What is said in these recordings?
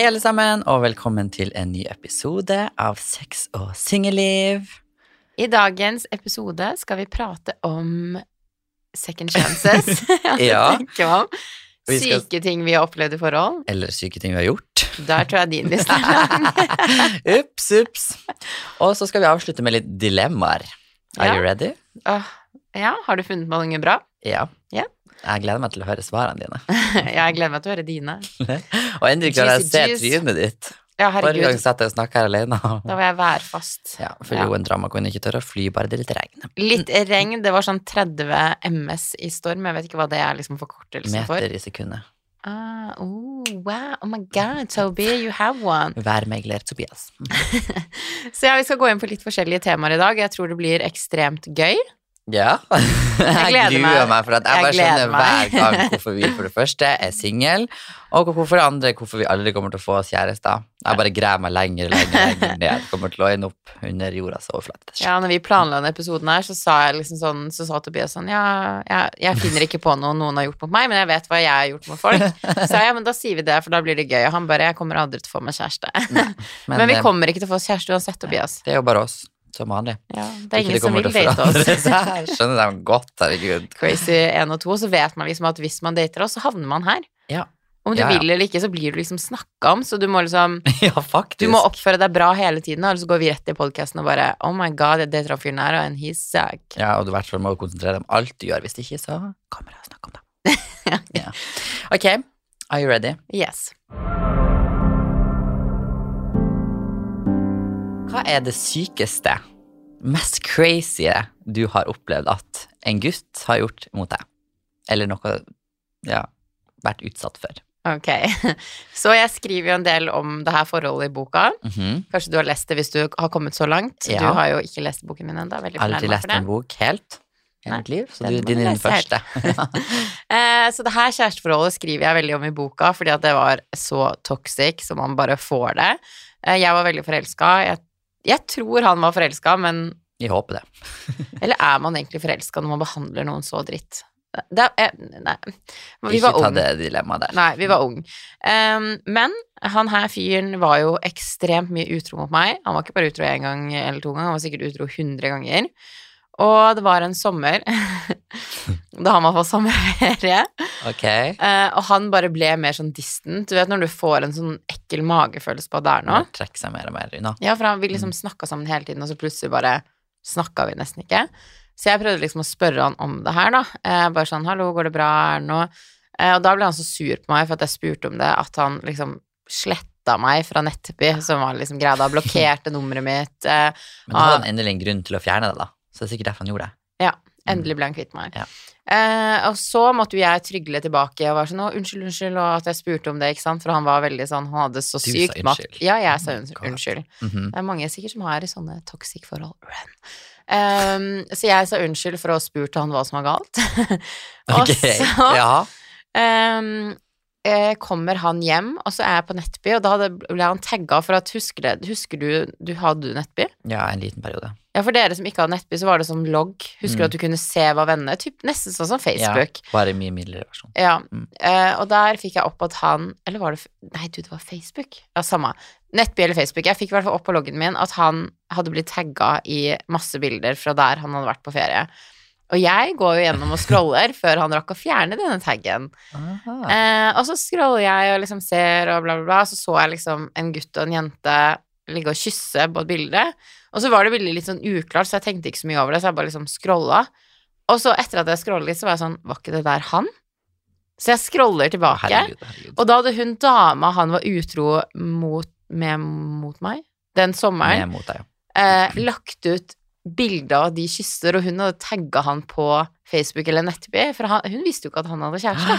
Hei, alle sammen, og velkommen til en ny episode av Sex og singelliv. I dagens episode skal vi prate om second chances. Ja. skal- Syke ting vi har opplevd i forhold. Eller syke ting vi har gjort. Der tror jeg din liste er lang. ups, ups. Og så skal vi avslutte med litt dilemmaer. Are Ja. you ready? Uh, ja, har du funnet noe bra? Ja. Ja. Jeg gleder meg til å høre svarene dine. Jeg gleder meg til å høre dine. Og endelig klarer jeg å se trynet ditt. Ja, Forrige gang satt jeg og snakka her alene. Da var jeg værfast. Ja, for Ja. jo, en drama kunne ikke tørre å fly, bare det litt regn. Litt regn. Det var sånn 30 MS i storm. Jeg vet ikke hva det er liksom forkortelsen for. Meter i sekundet. Ah, oh, wow. Oh my god, Toby, you have one. Værmegler Tobias. Så ja, vi skal gå inn på litt forskjellige temaer i dag. Jeg tror det blir ekstremt gøy. Ja. Jeg, jeg gruer meg. meg, for at jeg, Jeg bare skjønner meg. hver gang hvorfor vi for det første er single, og hvorfor det andre hvorfor vi aldri kommer til å få oss kjærester. Jeg bare graver meg lenger og lenger, lenger ned. Kommer til å ende opp under jordas overflate. Ja, når vi planla denne episoden her, så sa jeg liksom sånn, så sa Tobias sånn Ja, jeg, jeg finner ikke på noe noen har gjort mot meg, men jeg vet hva jeg har gjort mot folk. Så jeg, ja, men da sier vi det, for da blir det gøy. Og han bare Jeg kommer aldri til å få meg kjæreste. Men, vi eh, kommer ikke til å få oss kjæreste uansett, Tobias. det er jo bare oss, som vanlig. Ja, det er ingen ingen som vil date oss. Skjønner dem godt, herregud. Crazy 1 og 2, så vet man liksom at hvis man dater oss, så havner man her. Ja. Om du Ja, ja. vil eller ikke, så blir du liksom snakka om, så du må liksom Ja, faktisk. Du må oppføre deg bra hele tiden, og så går vi rett i podkasten og bare Oh my god, jeg dater fyren her, og he's suck. Ja, og du i hvert fall må konsentrere deg om alt du gjør. Hvis ikke, så kommer jeg og snakker om det. ja. Ok, are you ready? Yes. Hva er det sykeste, mest crazy du har opplevd at en gutt har gjort mot deg? Eller noe ja, vært utsatt for? Ok, så jeg skriver jo en del om det her forholdet i boka. Mhm. Kanskje du har lest det hvis du har kommet så langt. Ja. Du har jo ikke lest boken min ennå. Aldri lest en bok helt i mitt liv, så du, er din er den første. Eh, så det her kjæresteforholdet skriver jeg veldig om i boka, fordi at det var så toxic som man bare får det. Eh, jeg var veldig forelska. Jeg, jeg tror han var forelska, men Vi håper det. Eller er man egentlig forelska når man behandler noen så dritt? Det er, eh, nei. Vi Ikke var ta ung. det dilemmaet der. Nei, vi var unge. Um, men han her fyren var jo ekstremt mye utro mot meg. Han var ikke bare utro én gang eller to ganger, han var sikkert utro hundre ganger. Og det var en sommer, da han var på sommerferie, Ok. Uh, og han bare ble mer sånn distant. Du vet når du får en sånn ekkel magefølelse på at det er noe? Seg mer og mer unna. Ja, for han, vi liksom snakka sammen hele tiden, og så plutselig bare snakka vi nesten ikke. Så jeg prøvde liksom å spørre han om det her, da. Uh, bare sånn 'hallo, går det bra, er det noe?' Uh, og da ble han så sur på meg for at jeg spurte om det, at han liksom sletta meg fra Nettby, som var liksom greia da, blokkerte nummeret mitt. Men da hadde han endelig en grunn til å fjerne det, da. Så det er sikkert derfor han gjorde det. Ja. endelig ble han kvitt meg. Ja. Eh, og så måtte jo jeg trygle tilbake og var sånn 'å, unnskyld, unnskyld', og at jeg spurte om det, ikke sant, for han var veldig sånn, han hadde så Du sa sykt makt. Ja, jeg sa unnskyld. unnskyld. Mm. Mhm. Det er mange sikkert som har i sånne toxic forhold. Ehm, så jeg sa unnskyld for å ha spurt han hva som var galt. og Ok, så ja. ehm, eh, kommer han hjem, og så er jeg på Nettby, og da ble han tagga for at Husker, det, husker du du hadde Nettby? ja, en liten periode. Ja, for dere som ikke hadde Nettby, så var det som logg. Husker du Mm. at du kunne se hva vennene Typ nesten sånn som Facebook. Ja, bare mye mildere versjon. Ja, Mm. eh, og der fikk jeg opp at han Eller var det Nei, du, det var Facebook. Ja, samme. Nettby eller Facebook. Jeg fikk i hvert fall opp på loggen min at han hadde blitt tagga i masse bilder fra der han hadde vært på ferie. Og jeg går jo gjennom og scroller før han rakk å fjerne denne taggen. Eh, og så scroller jeg og liksom ser og bla, bla, bla. Så så jeg liksom en gutt og en jente ligge og kysse på et bilde. Og så var det bildet litt sånn uklart, så jeg tenkte ikke så mye over det, så jeg bare liksom scrolla. Og så etter at jeg scrolla litt, så var jeg sånn Var ikke det der han? Så jeg scroller tilbake. Herregud, herregud. Og da hadde hun dama han var utro mot, med mot meg, den sommeren, mot deg, eh, lagt ut bilde av de kysser, og hun hadde tagga han på Facebook eller Nettby, for han, hun visste jo ikke at han hadde kjæreste.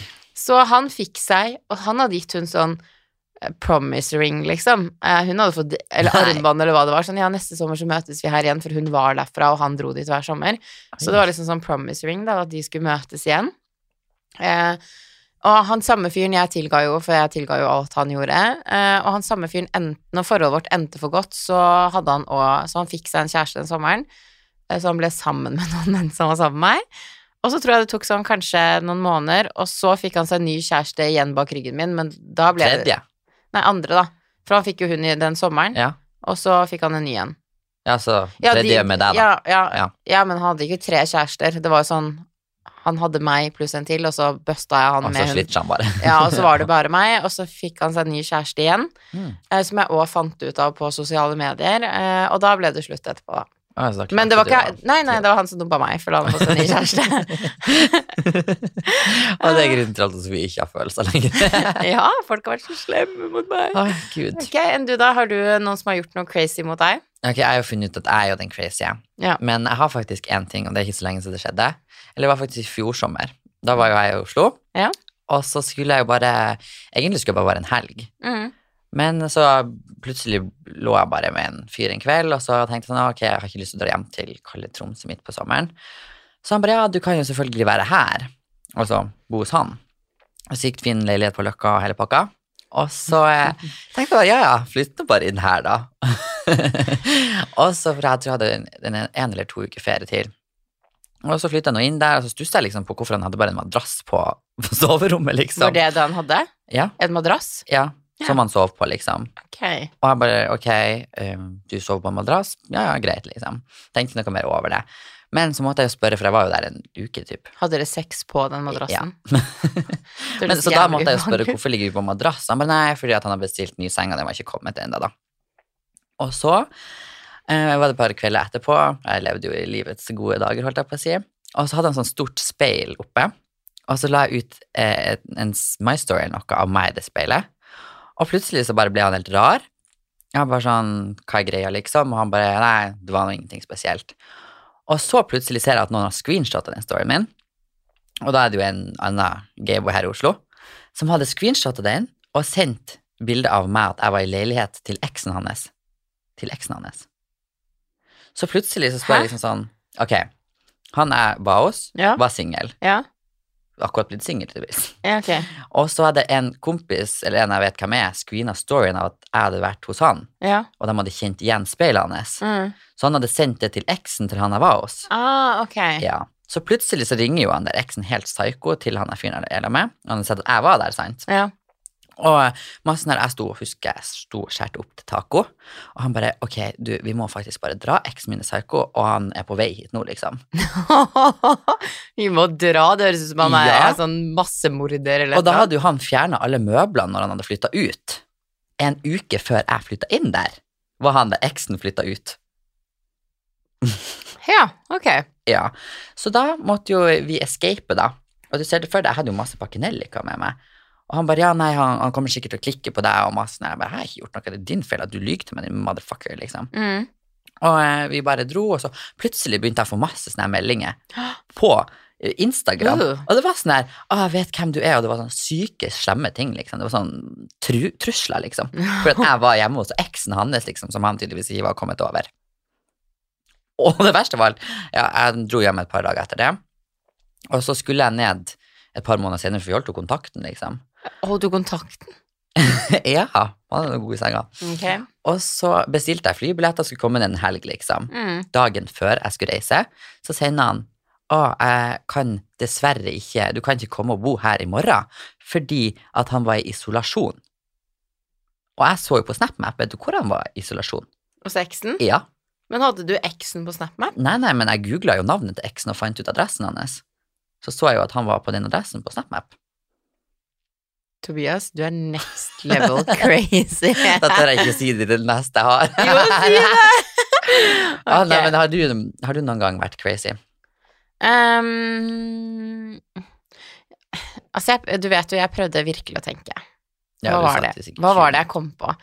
Så han fikk seg, og han hadde gitt hun sånn eh, promise ring, liksom. Eh, hun hadde fått, eller armbånd, eller hva det var. Sånn, ja, neste sommer så møtes vi her igjen, for hun var derfra, og han dro dit hver sommer. Så det var liksom sånn promise ring, da, at de skulle møtes igjen. Eh, og han samme fyren jeg tilga jo, for jeg tilga jo alt han gjorde. Eh, og han samme fyren, når forholdet vårt endte for godt, så hadde han òg Så han fikk seg en kjæreste den sommeren. Eh, så han ble sammen med noen mens han var sammen med meg. Og så tror jeg det tok sånn kanskje noen måneder, og så fikk han seg en ny kjæreste igjen bak ryggen min, men da ble det Tredje. Nei, andre, da. For han fikk jo hun den sommeren, Ja. og så fikk han en ny en. Ja, så Ja, tredje de- med deg, da. Ja, ja, Ja. ja, men han hadde ikke tre kjærester. Det var jo sånn Han hadde meg pluss en til, og så busta jeg han Og med hun. han bare. Ja, og så var det bare meg, og så fikk han seg en ny kjæreste igjen, Mm. eh, som jeg òg fant ut av på sosiale medier, eh, og da ble det slutt etterpå, da. Ja, det Men det var ikke Nei, nei, det var han som dumpa meg, for da hadde han fått en ny kjæreste. Og det er grunnen til at Sofie ikke har følelser lenger. ja, folk har vært så slemme mot meg. Å, gud. Ok, enn du da? Har du noen som har gjort noe crazy mot deg? Ok, jeg har jo funnet ut at jeg er jo den crazy. Ja. Men jeg har faktisk én ting, og det er ikke så lenge siden det skjedde. Eller det var faktisk i fjor sommer. Da var jo jeg i Oslo. Ja. Og så skulle jeg jo bare Egentlig skulle jeg bare være en helg. Mm. Men så plutselig lå jeg bare med en fyr en kveld, og så tenkte jeg sånn, ok, jeg har ikke lyst til å dra hjem til kalde Tromsø midt på sommeren. Så han bare, ja, du kan jo selvfølgelig være her, og så bo hos han. Sykt fin leilighet på Løkka og hele pakka. Og så eh, tenkte jeg bare, ja, ja, flytt nå bare inn her da. og så, for jeg tror jeg hadde en, en, eller to uker ferie til. Og så flyttet jeg nå inn der, og så stussa jeg liksom på hvorfor han hadde bare en madrass på, på soverommet, liksom. Var det det han hadde? Ja, En madrass? ja, Ja. som han sov på, liksom. Ok. Og jeg bare, ok, um, du sover på en madrass? Ja, ja, greit, liksom. Tenkte noe mer over det. Men så måtte jeg jo spørre, for jeg var jo der en uke, typ. Hadde dere sex på den madrassen? Ja. Men, så da måtte jeg jo spørre, hvorfor ligger vi på madrass? Han bare, nei, fordi han har bestilt ny seng, og den var ikke kommet ennå. Og så eh, var det et par kvelder etterpå, jeg levde jo i livets gode dager, holdt jeg på å si, og så hadde han sånn stort speil oppe, og så la jeg ut eh, en My Story eller noe av meg i det speilet, og plutselig så bare ble han helt rar. Jeg bare sånn, hva er greia, liksom? Og han bare, nei, det var noe ingenting spesielt. Og så plutselig ser jeg at noen har screenshotet den storyen min, og da er det jo en annen gayboy her i Oslo, som hadde screenshotet den og sendt bilde av meg at jeg var i leilighet til eksen hans. Til eksen hans. Så plutselig så spør jeg liksom sånn, ok, han var hos, Ja. var singel. Ja, Akkurat blitt singel, tydeligvis. ja, okay. Og så hadde en kompis, eller en jeg vet hvem er, screena storyen av at jeg hadde vært hos han, Ja. og de hadde kjent igjen speilet hans. Mm. Så han hadde sendt det til eksen til han jeg var hos. Ah, okay. Ja. Så plutselig så ringer jo han der eksen helt psyko til han jeg fyren jeg er med. Han sier at jeg var der, sant. Ja. Og massen når jeg sto og husker jeg sto og skjærte opp til taco, og han bare ok, du, vi må faktisk bare dra, eksen min er psyko, og han er på vei hit nå, liksom. Vi må dra, det høres ut som han er Ja. en sånn massemorder eller Og da hadde jo han fjerna alle møblene når han hadde flytta ut. En uke før jeg flytta inn der, var han der eksen flytta ut. Ja, ok. Ja, så da måtte jo vi escape, da. Og du ser det for deg, jeg hadde jo masse pakkenellika med meg. Og han bare ja, nei, han, han kommer sikkert til å klikke på deg og masse. Jeg bare, jeg har ikke gjort noe, det er din feil at du lyver til meg, din motherfucker, liksom. Mm. Og eh, vi bare dro, og så plutselig begynte jeg å få masse sånne meldinger på eh, Instagram. Uh. Og det var sånn her Å, jeg vet hvem du er, og det var sånn syke, slemme ting, liksom. Det var sånn tru, trusler, liksom. For at jeg var hjemme hos eksen hans, liksom, som han tydeligvis ikke var kommet over. Og det verste var ja, jeg dro hjem et par dager etter det, og så skulle jeg ned et par måneder senere, for vi holdt jo kontakten, liksom. Holdt du kontakten? ja, han er god i senga. Okay. Og så bestilte jeg flybilletter, skulle komme en helg, liksom. Mm. Dagen før jeg skulle reise, så sender han å, jeg kan dessverre ikke, du kan ikke komme og bo her i morgen, fordi at han var i isolasjon. Og jeg så jo på SnapMap, vet du hvor han var i isolasjon? Hos eksen? Ja. Men hadde du eksen på SnapMap? Nei, nei, men jeg googla jo navnet til eksen og fant ut adressen hans. Så så jeg jo at han var på den adressen på SnapMap. Tobias, du er next level crazy. Da tør jeg ikke si det til det neste jeg har. Jo, si det! Ah, nei, men har du, har du noen gang vært crazy? Um, altså, jeg, du vet jo, jeg prøvde virkelig å tenke. Hva ja, var det? Hva var det jeg kom på?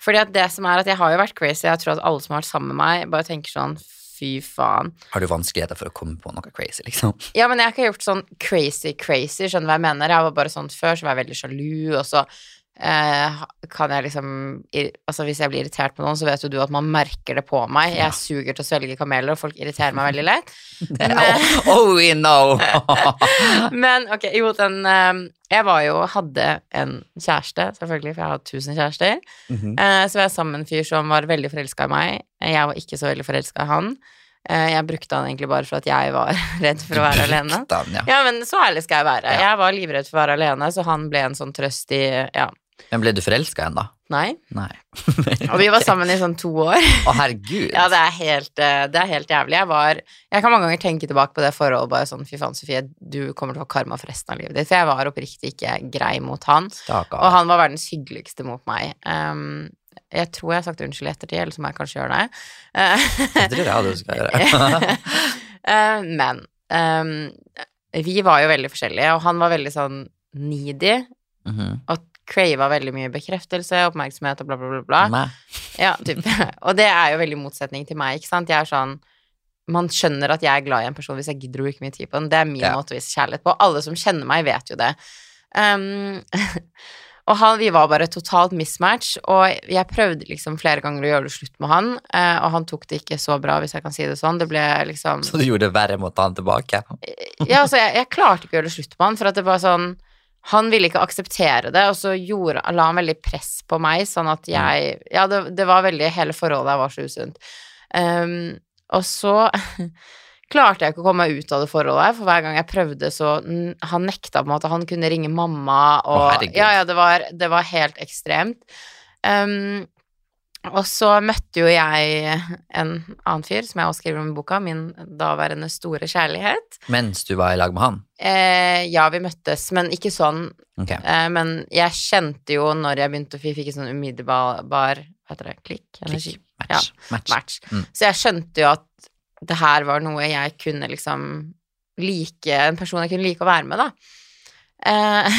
Fordi at det som er at jeg har jo vært crazy, jeg tror at alle som har vært sammen med meg, bare tenker sånn fy faen. Har du vanskeligheter for å komme på noe crazy, liksom? Ja, men jeg har ikke gjort sånn crazy, crazy, skjønner du hva jeg mener? Jeg var bare sånn før, så var jeg veldig sjalu, og så eh, kan jeg liksom Altså, hvis jeg blir irritert på noen, så vet jo du at man merker det på meg. Jeg suger til å svelge kameler, og folk irriterer meg veldig lett. oh, oh, we know! Men ok, jo, den eh, Jeg var jo Hadde en kjæreste, selvfølgelig, for jeg har hatt tusen kjærester. Mhm. Eh, så var jeg sammen med en fyr som var veldig forelska i meg. Jeg var ikke så veldig forelska i han. Eh, jeg brukte han egentlig bare for at jeg var redd for å være alene. Han, ja. Ja, men så ærlig skal jeg være. Ja. Jeg var livredd for å være alene, så han ble en sånn trøst i Ja, Men ble du forelska ennå? nei. Nei. Og vi var sammen i sånn to år. Å, herregud. Ja, det er helt, eh, det er helt jævlig. Jeg var Jeg kan mange ganger tenke tilbake på det forholdet bare sånn Fy faen, Sofie, du kommer til å få karma for resten av livet ditt. For jeg var oppriktig ikke grei mot han. Stakkar. Og han var verdens hyggeligste mot meg. Um, jeg tror jeg har sagt unnskyld i ettertid, eller så må jeg kanskje gjøre det. Det tror jeg du skal gjøre. Eh, men um, vi var jo veldig forskjellige, og han var veldig sånn needy Mhm. og crava veldig mye bekreftelse, oppmerksomhet og bla, bla, bla. bla. Ja, typ. Og det er jo veldig motsetning til meg, ikke sant. Jeg er sånn Man skjønner at jeg er glad i en person hvis jeg gidder å bruke mye tid på den. Det er min Ja. måte å vise kjærlighet på. Alle som kjenner meg, vet jo det. Um, og han, vi var bare totalt mismatch, og jeg prøvde liksom flere ganger å gjøre det slutt med han, eh, og han tok det ikke så bra, hvis jeg kan si det sånn. Det ble liksom Så du gjorde det verre mot han tilbake? ja, altså, jeg, jeg klarte ikke å gjøre det slutt med han, for at det var sånn Han ville ikke akseptere det, og så gjorde, la han veldig press på meg, sånn at jeg Ja, det, det var veldig Hele forholdet der var så usunt. Um, og så klarte jeg ikke å komme meg ut av det forholdet, for hver gang jeg prøvde, så Han nekta på en måte. Han kunne ringe mamma, Å, og herregud. Ja, ja, det var, det var helt ekstremt. Um, og så møtte jo jeg en annen fyr, som jeg også skriver om i boka, min daværende store kjærlighet. Mens du var i lag med han? Eh, ja, vi møttes, men ikke sånn. Okay. Eh, men jeg kjente jo når jeg begynte, å vi fikk en sånn umiddelbar Hva heter det? Klikk? Energi? Klikk. Match. Match. Match. Mm. Så jeg skjønte jo at det her var noe jeg kunne liksom like En person jeg kunne like å være med, da. Eh,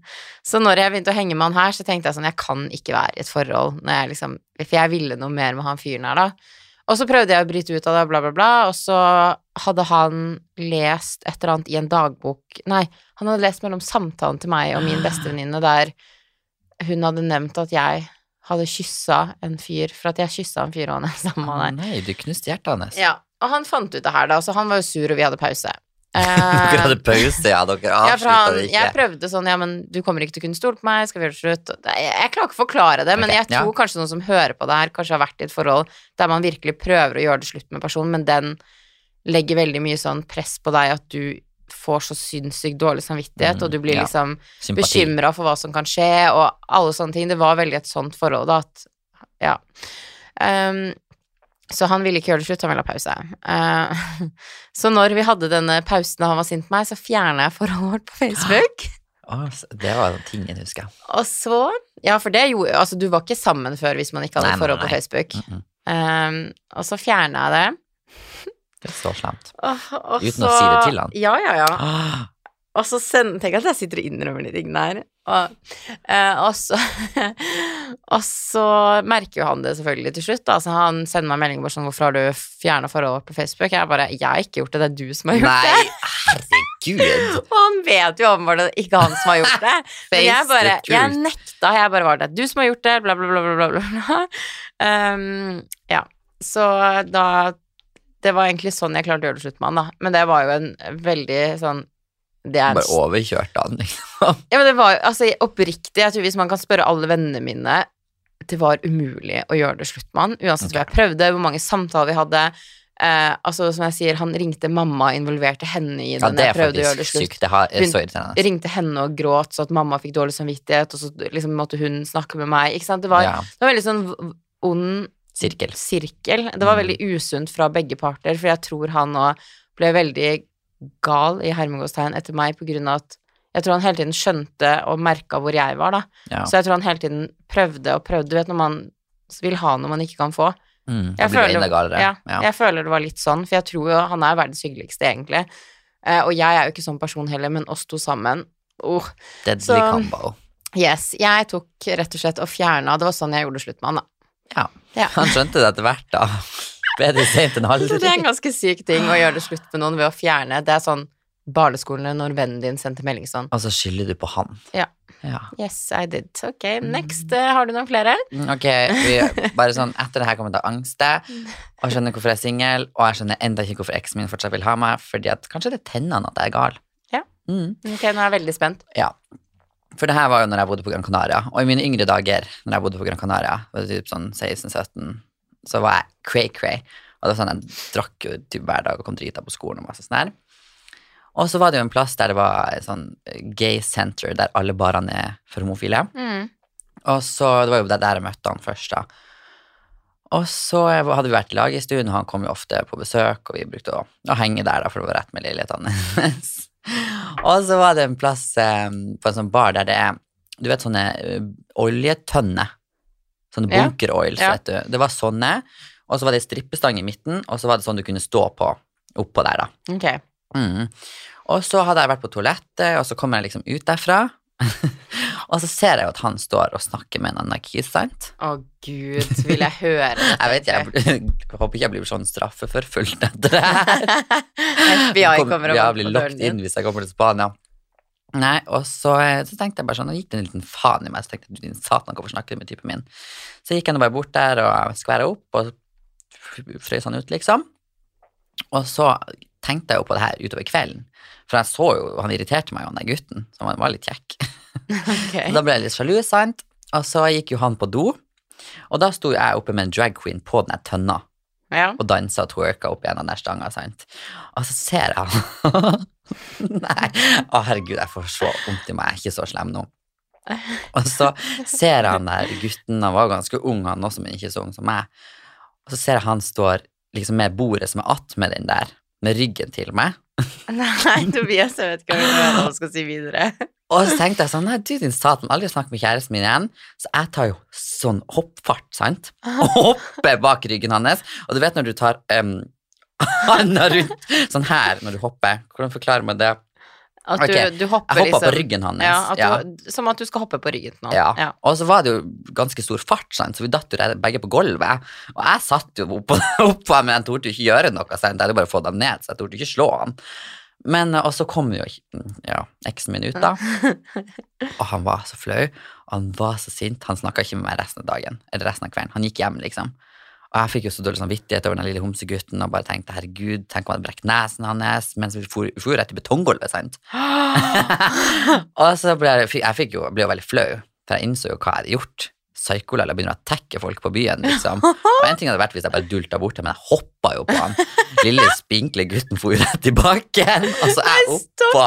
så når jeg begynte å henge med han her, så tenkte jeg sånn Jeg kan ikke være i et forhold når jeg liksom For jeg ville noe mer med han fyren her, da. Og så prøvde jeg å bryte ut av det, bla, bla, bla, og så hadde han lest et eller annet i en dagbok Nei, han hadde lest mellom samtalen til meg og min bestevenninne der hun hadde nevnt at jeg hadde kyssa en fyr, for at jeg kyssa en fyr og han er sammen med han der. Nei, du knuste hjertet hans. Ja, og han fant ut det her, da, så han var jo sur, og vi hadde pause. Dere Eh, hadde pause, ja. Dere avslutta ja, det jeg prøvde sånn, ja, men du kommer ikke til å kunne stole på meg, skal vi gjøre det slutt? Jeg, jeg klarer ikke å forklare det, men jeg tror ja. kanskje noen som hører på det her, kanskje har vært i et forhold der man virkelig prøver å gjøre det slutt med personen, men den legger veldig mye sånn press på deg at du får så sinnssykt dårlig samvittighet, Mm, og du blir ja. liksom bekymra for hva som kan skje, og alle sånne ting. Det var veldig et sånt forhold, da, at ja. Ehm, så han ville ikke gjøre det slutt, han ville ha pause. Uh, så når vi hadde denne pausen og han var sint på meg, så fjerna jeg forholdet vårt på Facebook. Å, det var tingen, husker jeg. Og så Ja, for det gjorde Altså, du var ikke sammen før hvis man ikke hadde Nei, nei, nei. på. Facebook. Mm -mm. Ehm, og så fjerna jeg det. Det er så slemt. Uten så, å si det til han? Ja, ja, ja. Ah, Og så send, Tenk at jeg sitter og innrømmer de tingene her. Og, eh, og, så, og så merker jo han det selvfølgelig til slutt. Da. Så han sender meg melding bare sånn 'Hvorfor har du fjerna forholdet på Facebook?' Jeg bare 'Jeg har ikke gjort det, det er du som har gjort Nei, det'. herregud. Og han vet jo åpenbart at det ikke han som har gjort det. Men jeg bare Jeg nekta. Jeg bare var det. Du som har gjort det, bla, bla, bla, bla, bla. bla. Um, ja. Så da Det var egentlig sånn jeg klarte å gjøre det slutt med han, da. Men det var jo en veldig sånn det er Bare overkjørte han, liksom. Ja, men det var altså, oppriktig. Jeg tror Hvis man kan spørre alle vennene mine Det var umulig å gjøre det slutt med han, uansett hva jeg prøvde, hvor mange samtaler vi hadde. Eh, altså, som jeg sier, han ringte mamma, involverte henne i den. Ja, det er faktisk sykt. Det har, Hun-. Ringte henne og gråt så at mamma fikk dårlig samvittighet, og så liksom måtte hun snakke med meg. Ikke sant? Det var, Ja, det var veldig sånn ond sirkel. sirkel. Det var Mm. veldig usunt fra begge parter, for jeg tror han òg ble veldig gal i hermegåstegn etter meg på grunn av at jeg tror han hele tiden skjønte og merka hvor jeg var, da. Ja. Så jeg tror han hele tiden prøvde og prøvde. Du vet når man vil ha noe man ikke kan få. Mm, Jeg føler- Ja, Ja. Jeg føler det var litt sånn, for jeg tror jo han er verdens hyggeligste, egentlig. Eh, og jeg er jo ikke sånn person heller, men oss to sammen oh, Deadly Så- combo. Yes. Jeg tok rett og slett og fjerna Det var sånn jeg gjorde slutt med han, da. Ja. Ja. Han skjønte det etter hvert, da. Bedre sent enn aldri. det er en ganske syk ting å gjøre det slutt med noen ved å fjerne. Det er sånn barneskolen når vennen din sendte melding sånn Og så skylder du på han. Ja. ja. Yes, I did. Ok, next. eh, har du noen flere? Mm, Ok, vi, bare sånn Etter det her kommer å angste, og skjønner hvorfor jeg er singel, og jeg skjønner enda ikke hvorfor eksen min fortsatt vil ha meg, fordi at kanskje det tenner han at jeg er gal. Ja. Mm. Ok, nå er jeg veldig spent. Ja. For det her var jo når jeg bodde på Gran Canaria, og i mine yngre dager når jeg bodde på Gran Canaria, var det typ sånn 16-17, så var jeg cray-cray. Og det var sånn, jeg drakk jo typ hver dag og kom drita på skolen og masse sånn her. Og så var det jo en plass der det var et sånn gay center der alle barene er for homofile. Mm. Og så, det var jo der jeg møtte han først, da. Og så hadde vi vært i lag en stund, og han kom jo ofte på besøk, og vi brukte å, å henge der, da, for det var rett med leilighetene hennes. og så var det en plass eh, på en sånn bar der det er Du vet sånne eh, oljetønner? Sånne bunker oils, Ja. vet du. Det var sånne, og så var det strippestang i midten, og så var det sånn du kunne stå på oppå der, da. Ok. Mm. Og så hadde jeg vært på toalettet, og så kommer jeg liksom ut derfra. og så ser jeg jo at han står og snakker med en annen kis, sant? Å gud, vil jeg høre det. Jeg vet ikke, jeg, jeg håper ikke jeg blir sånn straffeforfulgt etter det her. FBI kommer og Ja, banker på døren din. inn hvis jeg kommer til Spania. Nei, og så, eh, så tenkte jeg bare sånn, og gikk det en liten faen i meg, så tenkte jeg, din satan, hvorfor snakker du med typen min? Så gikk jeg nå bare bort der og skværa opp, og frøys han ut, liksom. Og så tenkte jeg jo på det her utover kvelden, for jeg så jo, han irriterte meg han der gutten, som var- var litt kjekk. Okay. Da ble jeg litt sjalu, sant? Og så gikk jo han på do, og da sto jeg oppe med en drag queen på den tønna, Ja. og dansa og twerka opp igjen den stanga, sant. Og så ser jeg Nei, å herregud, jeg får så vondt i meg, jeg er ikke så slem nå. Og så ser jeg han der gutten, han var ganske ung, han også, men ikke så ung som meg. Og så ser jeg han står liksom med bordet som er attmed den der, med ryggen til meg. Nei, Tobias, jeg vet ikke hva jeg skal si videre. Og så tenkte jeg sånn, nei, du din satan, aldri snakk med kjæresten min igjen. Så jeg tar jo sånn hoppfart, sant? Og hopper bak ryggen hans. Og du vet når du tar um, handa rundt sånn her når du hopper. Hvordan forklarer man det? At du, Ok, du hopper Jeg hoppa liksom på ryggen hans. Ja, at ja. du, Som at du skal hoppe på ryggen til. Ja. Ja. Og så var det jo ganske stor fart, sant? så vi datt jo begge på gulvet. Og jeg satt jo oppå, opp dem, men jeg torde ikke gjøre noe. Sant? Jeg hadde bare fått dem ned, så jeg torde ikke slå han. Men, eh, og så kom jo ja, eksen min ut, da. Og han var så flau. Han var så sint. Han snakka ikke med meg resten av dagen. Eller resten av kvelden. Han gikk hjem, liksom. Og jeg fikk jo så dårlig samvittighet over den lille homsegutten og bare tenkte herregud, tenk om jeg hadde brekt nesen hans mens vi for, for rett i betonggulvet, sant. og så ble jeg, jeg fikk jo, ble jo veldig flau, for jeg innså jo hva jeg hadde gjort. Psykolala begynner å tekke folk på byen, liksom. Og en ting hadde vært hvis jeg bare dulta bort men jeg hoppa jo på han. Lille, spinkle gutten for rett i bakken, og så jeg oppå.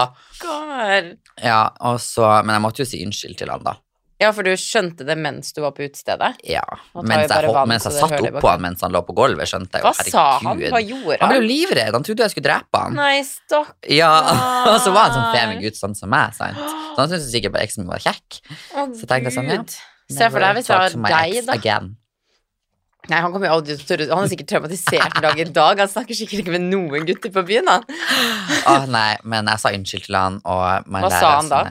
Ja, og så, men jeg måtte jo si unnskyld til han, da. Ja, for du skjønte det mens du var på utestedet? Ja, mens jeg, vann, mens jeg satt oppå han mens han lå på gulvet, skjønte jeg jo, Hva sa han? Hva gjorde Han Han ble jo livredd, han trodde jeg skulle drepe han. Nei, stakkar. Ja, og så var han sånn femen gutt, sånn som meg, sant. Så han syntes sikkert bare eksen min var kjekk. Å, Så tenkte jeg sånn, ja. Se for deg hvis det var deg, da. Again. Nei, han kommer jo aldri til å tørre Han er sikkert traumatisert en dag i dag. Han snakker sikkert ikke med noen gutter på byen, han. Åh, nei, men jeg sa unnskyld til han, og Hva sa han da?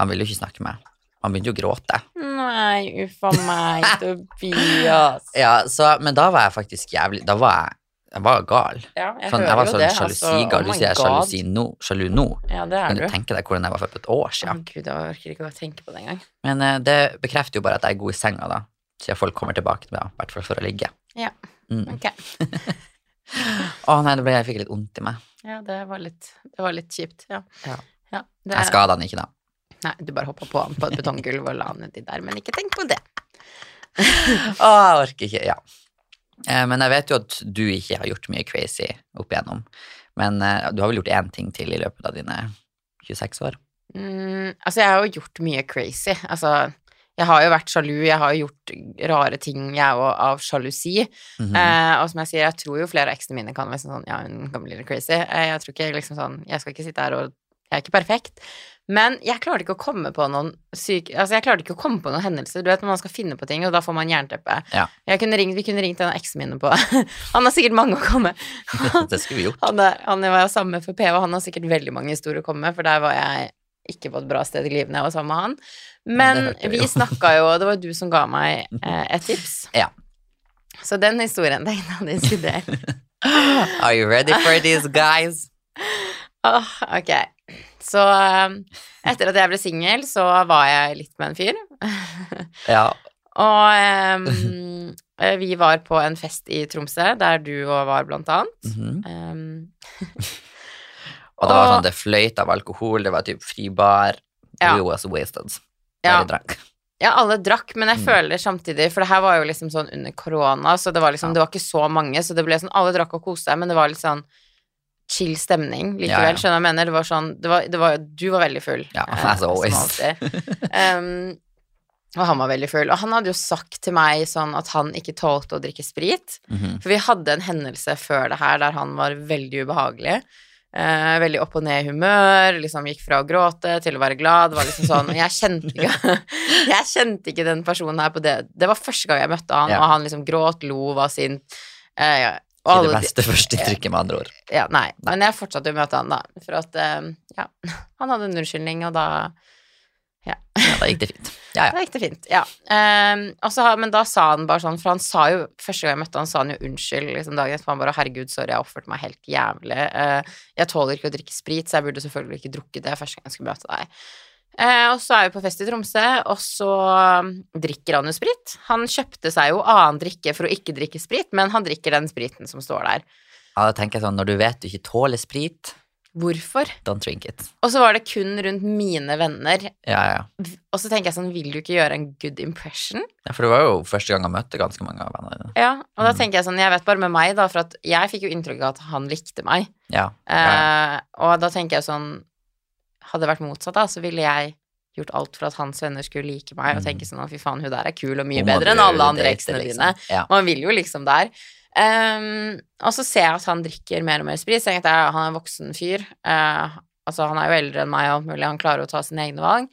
Han ville jo ikke snakke med meg. Han begynte jo å gråte. Nei, uff a meg, Tobias. Ja, så, men da var jeg faktisk jævlig Da var jeg, jeg var gal. Ja, jeg Sånn, jeg var sånn sjalusigal. altså, du oh sier er my God. sjalusi nå, sjalu nå. Ja, det er du du. tenke deg hvordan jeg var for et år siden. siden? Gud, jeg orker ikke å tenke på det engang. Men uh, det bekrefter jo bare at jeg er god i senga, da. Siden folk kommer tilbake til meg, i hvert fall for å ligge. Ja. Mm. Ok. Å nei, det ble, jeg fikk litt vondt i meg. Ja, det var litt, det var litt kjipt. Ja. Ja. Ja, det, Jeg skada han ikke, da. Nei, du bare hoppa på han på et betonggulv og la han uti der, men ikke tenk på det. Å, jeg orker ikke. Ja. Eh, men jeg vet jo at du ikke har gjort mye crazy opp igjennom. Men eh, du har vel gjort én ting til i løpet av dine 26 år? Mm, altså, jeg har jo gjort mye crazy. Altså, jeg har jo vært sjalu, jeg har jo gjort rare ting, jeg òg, av sjalusi. Mhm. eh, og som jeg sier, jeg tror jo flere av eksene mine kan være sånn Ja, hun kan bli litt crazy. Eh, jeg tror ikke liksom sånn Jeg skal ikke sitte her og Jeg er ikke perfekt. Men jeg klarte ikke å komme på noen syke Altså, jeg klarte ikke å komme på noen hendelser. Du vet når man skal finne på ting, og da får man jernteppe. Ja. Kunne ringt, vi kunne ringt en av eksene mine på Han har sikkert mange å komme med. det skulle vi gjort. Han, er, han var jo sammen med FP, og han har sikkert veldig mange historier å komme med, for der var jeg ikke på et bra sted i livet når jeg var sammen med han. Men ja, vi snakka jo, og det var du som ga meg eh, et tips. Ja. Så den historien tenkte jeg hadde diskutert. Are you ready for these guys? oh, ok. Så eh, etter at jeg ble singel, så var jeg litt med en fyr. Ja. Og eh, vi var på en fest i Tromsø, der du òg var, blant annet. Mm -hmm. um, Og det var sånn, det fløyt av alkohol, det var typ fri bar. Ja. We was wasted. Ja. Drank. Ja, alle drakk, men jeg Mm. føler samtidig For det her var jo liksom sånn under korona, så det var liksom Ja. Det var ikke så mange, så det ble sånn Alle drakk og koste seg, men det var litt sånn chill stemning likevel. Ja, ja. Skjønner jeg mener? Det var sånn det var, det var, Du var veldig full. Ja, eh, as always. Um, og han var veldig full. Og han hadde jo sagt til meg sånn at han ikke tålte å drikke sprit. Mhm. For vi hadde en hendelse før det her der han var veldig ubehagelig. Eh, veldig opp og ned i humør, liksom gikk fra å gråte til å være glad. Det var liksom sånn, jeg kjente ikke Jeg kjente ikke den personen her på det Det var første gang jeg møtte han, Ja. og han liksom gråt, lo, var sint. Eh, ja. Ikke det de- beste førsteinntrykket, med andre ord. ja, nei, men jeg fortsatte å møte han, da. For at eh, Ja, han hadde en unnskyldning, og da Ja, da gikk det fint. Ja, ja. da gikk det fint, ja. Um, også, men da sa han bare sånn, for han sa jo Første gang jeg møtte han, sa han jo unnskyld liksom dagen etterpå. Han bare 'herregud, sorry, jeg oppførte meg helt jævlig'. Uh, 'Jeg tåler ikke å drikke sprit, så jeg burde selvfølgelig ikke drukket det første gang jeg skulle møte deg'. Eh, og så er vi på fest i Tromsø, og så um, drikker han jo sprit. Han kjøpte seg jo annen drikke for å ikke drikke sprit, men han drikker den spriten som står der. ja, da tenker jeg sånn, når du vet du ikke tåler sprit, Hvorfor? don't drink it. Og så var det kun rundt mine venner. Ja, ja. Og så tenker jeg sånn, vil du ikke gjøre en good impression? ja. For det var jo første gang jeg møtte ganske mange av vennene dine. Ja, og da Mm. tenker jeg sånn, jeg vet bare med meg da, for at jeg fikk jo inntrykk av at han likte meg. Ja. ja, ja. Eh, og da tenker jeg sånn, hadde det vært motsatt da, så ville jeg gjort alt for at hans venner skulle like meg, og Mm. tenke sånn, at fy faen, hun der er kul og mye bedre enn alle andre eksene liksom. dine. Ja. Man vil jo liksom der. Um, og så ser jeg at han drikker mer og mer sprit, så jeg tenkte jeg, han er en voksen fyr. Uh, altså, han er jo eldre enn meg og alt mulig, han klarer å ta sine egne valg.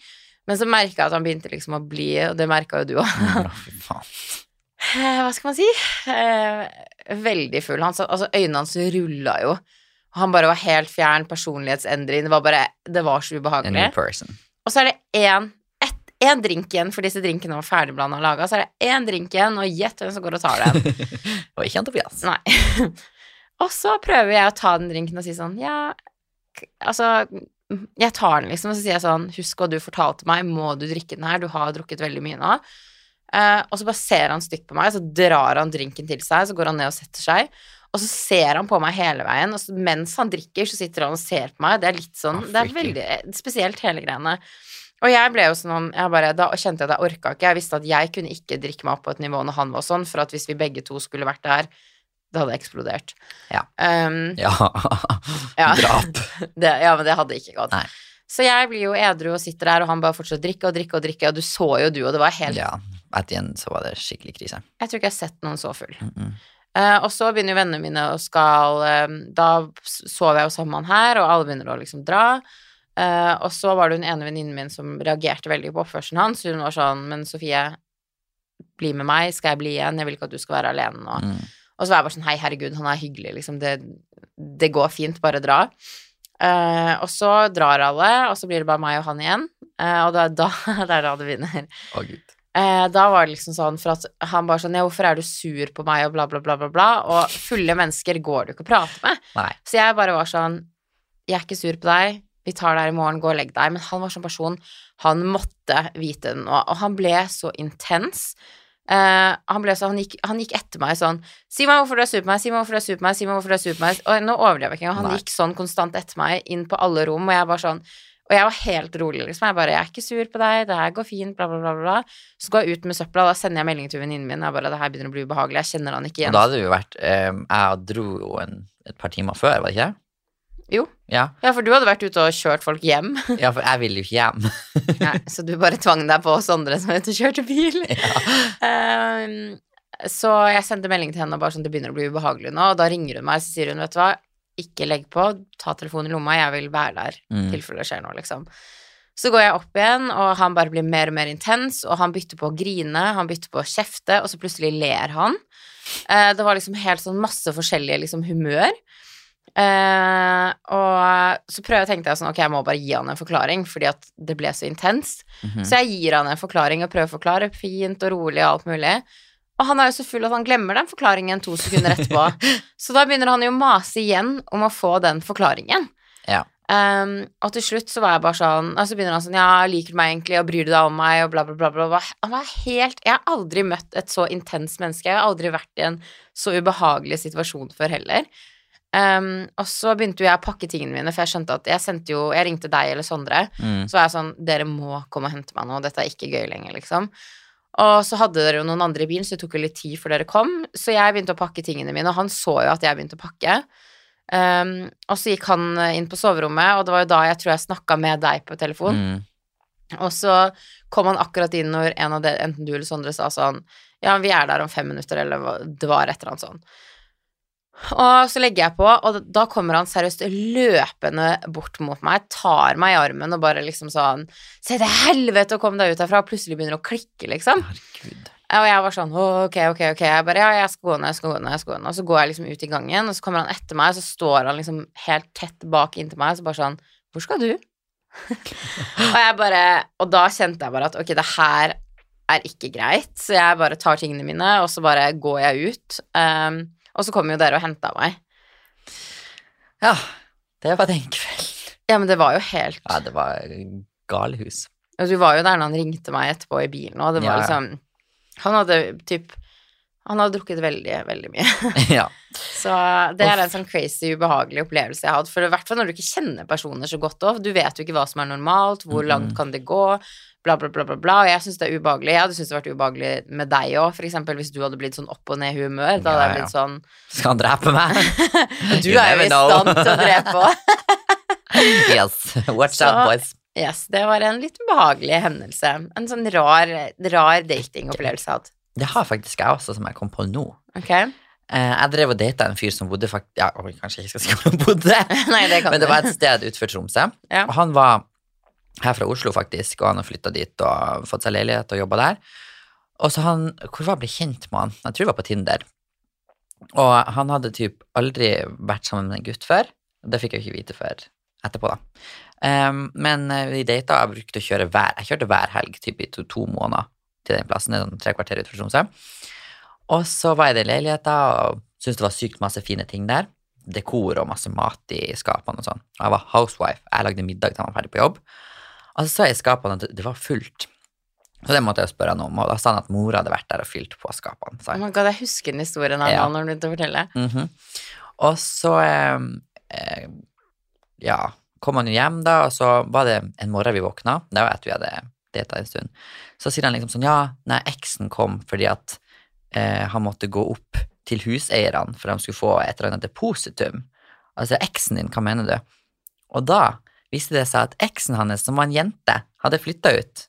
Men så merket jeg at han begynte liksom å bli, og det merket jo du faen. Eh, Hva skal man si? Eh, veldig full. Han, altså, øynene hans rulla jo. Han bare var helt fjern, personlighetsendring. Det var bare Det var så ubehagelig. Og så er det én én drink igjen, for disse drinkene var ferdigblanda og laga. Så er det én drink igjen, og gjett hvem som går og tar den. Og ikke han Tobias. Nei. og så prøver jeg å ta den drinken og si sånn Ja, altså Jeg tar den, liksom, og så sier jeg sånn Husk hva du fortalte meg, må du drikke den her? Du har drukket veldig mye nå. Uh, og så bare ser han stygt på meg, så drar han drinken til seg, så går han ned og setter seg. Og så ser han på meg hele veien, og så, mens han drikker, så sitter han og ser på meg. Det er litt sånn Å, Det er veldig eh, spesielt, hele greiene. Og jeg ble jo sånn jeg bare, Da kjente jeg at jeg orka ikke. Jeg visste at jeg kunne ikke drikke meg opp på et nivå når han var sånn, for at hvis vi begge to skulle vært der, det hadde eksplodert. Ja. Um, Ja. Ja. Drap. det, ja, men det hadde ikke gått. Nei. Så jeg blir jo edru og sitter der, og han bare fortsetter å drikke og drikke og drikke, og du så jo du, og det var helt Ja. Etter igjen så var det skikkelig krise. Jeg tror ikke jeg har sett noen så full. Mm -mm. Eh, og så begynner jo vennene mine å skal uh, Da sover jeg hos han her, og alle begynner å liksom dra. Uh, og så var det hun ene venninnen min som reagerte veldig på oppførselen hans. Hun var sånn Men Sofie, bli med meg, skal jeg bli igjen? Jeg vil ikke at du skal være alene nå. Mm. Og så var jeg bare sånn Hei, herregud, han er hyggelig, liksom. Det, det går fint, bare dra. Og så drar alle, og så blir det bare meg og han igjen. Og det er da, det er da det begynner. Å, gud. Eh, da var det liksom sånn for at han bare sånn Ja, hvorfor er du sur på meg, og bla, bla, bla, bla, bla. Og fulle mennesker går du ikke å prate med. Nei. Så jeg bare var sånn Jeg er ikke sur på deg. Vi tar det her i morgen. Gå og legg deg. Men han var sånn person. Han måtte vite det nå. Og han ble så intens. Eh, han, ble så, han, gikk, han gikk etter meg sånn Si meg hvorfor du er sur på meg, si meg hvorfor du er sur på meg, si meg hvorfor du er sur på meg. Og nå overdrev jeg ikke engang. Han Nei. gikk sånn konstant etter meg inn på alle rom, og jeg bare sånn og jeg var helt rolig, liksom. Jeg bare 'Jeg er ikke sur på deg, det her går fint', bla, bla, bla. bla. Så går jeg ut med søpla, da sender jeg melding til venninnen min. Jeg bare 'Det her begynner å bli ubehagelig, jeg kjenner han ikke igjen'. Og da hadde det jo vært eh, Jeg dro jo en, et par timer før, var det ikke det? Jo. Ja. Ja, for du hadde vært ute og kjørt folk hjem. ja, for jeg ville jo ikke hjem. Nei, så du bare tvang deg på oss andre som ute og kjørte bil. Ehm, så jeg sendte melding til henne bare sånn det begynner å bli ubehagelig nå, og da ringer hun meg, så sier hun, vet du hva, ikke legg på, ta telefonen i lomma, jeg vil være der, i Mm. tilfelle det skjer noe, liksom. Så går jeg opp igjen, og han bare blir mer og mer intens, og han bytter på å grine, han bytter på å kjefte, og så plutselig ler han. Eh, det var liksom helt sånn masse forskjellige liksom humør. Eh, og så prøver jeg tenkte jeg sånn, ok, jeg må bare gi han en forklaring, fordi at det ble så intenst. Mhm. Så jeg gir han en forklaring og prøver å forklare fint og rolig og alt mulig. Og han er jo så full at han glemmer den forklaringen to sekunder etterpå. så da begynner han jo å mase igjen om å få den forklaringen. Ja. Um, og til slutt så var jeg bare sånn Og så begynner han sånn Ja, liker du meg egentlig, og bryr du deg om meg, og bla, bla, bla. bla. Han var helt Jeg har aldri møtt et så intenst menneske. Jeg har aldri vært i en så ubehagelig situasjon før heller. Um, og så begynte jo jeg å pakke tingene mine, for jeg skjønte at jeg sendte jo Jeg ringte deg eller Sondre, Mm. så var jeg sånn Dere må komme og hente meg nå, dette er ikke gøy lenger, liksom. Og så hadde dere jo noen andre i bilen, så det tok jo litt tid før dere kom. Så jeg begynte å pakke tingene mine, og han så jo at jeg begynte å pakke. Um, og så gikk han eh, inn på soverommet, og det var jo da jeg tror jeg snakka med deg på telefon. Mm. Og så kom han akkurat inn når en av dere, enten du eller Sondre, sa sånn Ja, vi er der om fem minutter, eller det var et eller annet sånn. Og så legger jeg på, og da kommer han seriøst løpende bort mot meg, tar meg i armen og bare liksom sånn Se til helvete og kom deg ut herfra, og plutselig begynner å klikke, liksom. Herregud. Og jeg var sånn, ok, ok, ok. Jeg bare, ja, jeg skal gå ned, jeg skal gå ned, jeg skal gå ned. Og så går jeg liksom ut i gangen, og så kommer han etter meg, og så står han liksom helt tett bak inntil meg, og så bare sånn, hvor skal du? og jeg bare, og da kjente jeg bare at, ok, det her er ikke greit, så jeg bare tar tingene mine, og så bare går jeg ut. Um, og så kom jo dere og hentet meg. Ja, det var den kvelden. Ja, men det var jo helt, Ja, det var galehus. og du var jo der når han ringte meg etterpå i bilen, og det var ja. liksom, han hadde typ, han hadde drukket veldig, veldig mye. ja. Så det er en sånn crazy, ubehagelig opplevelse jeg har hatt. For i hvert fall når du ikke kjenner personer så godt òg. Du vet jo ikke hva som er normalt, hvor langt kan det gå, bla, bla, bla, bla. bla. Og jeg syns det er ubehagelig. Jeg hadde syntes det hadde vært ubehagelig med deg òg, for eksempel hvis du hadde blitt sånn opp og ned i humør. Da hadde jeg blitt sånn Skal han drepe meg? Du er jo i stand til å drepe òg. yes. Watch Så- out, boys. Yes, det var en litt ubehagelig hendelse. En sånn rar, rar datingopplevelse jeg har hatt. Det har faktisk jeg også, som jeg kom på nå. Ok? Eh, jeg drev og data en fyr som bodde fakt... Ja, oi, kanskje jeg ikke skal si hvor han bodde. Nei, det kan Men det var et sted utenfor Tromsø. Ja. Og han var her fra Oslo, faktisk, og han har flytta dit og fått seg leilighet og jobba der. Og så han Hvor var jeg ble kjent med han? Jeg tror det var på Tinder. Og han hadde typ aldri vært sammen med en gutt før. Det fikk jeg ikke vite før etterpå, da. Um, men eh, vi data, jeg brukte å kjøre hver Jeg kjørte hver helg typ i to, to måneder til den plassen. Det er sånn tre kvarter utenfor Tromsø. Og så var jeg i den leiligheta og syntes det var sykt masse fine ting der. Dekor og masse mat i skapene og sånn. Og jeg var housewife. Jeg lagde middag til han var ferdig på jobb. Og så sa jeg i skapene at det- var fullt. Så det måtte jeg spørre han om, og da sa han at mora hadde vært der og fylt på skapene. Så. Oh jeg. my god, jeg husker den historien her Ja. nå når du fortelle. Mhm. Og så eh, eh, ja, kom han jo hjem, da, og så var det en morgen vi våkna. Det var etter vi hadde data en stund. Så sier han liksom sånn Ja, nei, eksen kom fordi at eh, han måtte gå opp til huseierne for de skulle få et eller annet depositum. Altså, eksen din, hva mener du? Og da viste det seg at eksen hans, som var en jente, hadde flytta ut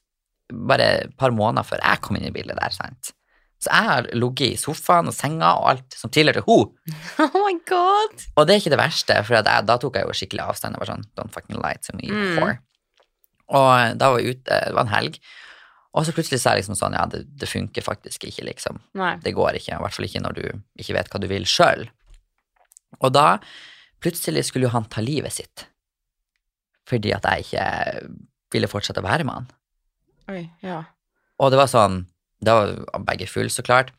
bare et par måneder før jeg kom inn i bildet der, sant. Så jeg har ligget i sofaen og senga og alt som tilhørte henne. Oh my god! Og det er ikke det verste, for da tok jeg jo skikkelig avstand. Jeg var sånn, don't fucking lie to me Mm. Og da var vi ute, det var en helg, og så plutselig sa jeg liksom sånn, ja, det, det funker faktisk ikke, liksom. Nei. Det går ikke, i hvert fall ikke når du ikke vet hva du vil sjøl. Og da, plutselig skulle jo han ta livet sitt. Fordi at jeg ikke ville fortsette å være med han. Oi, ja. Og det var sånn Da var begge full, så klart.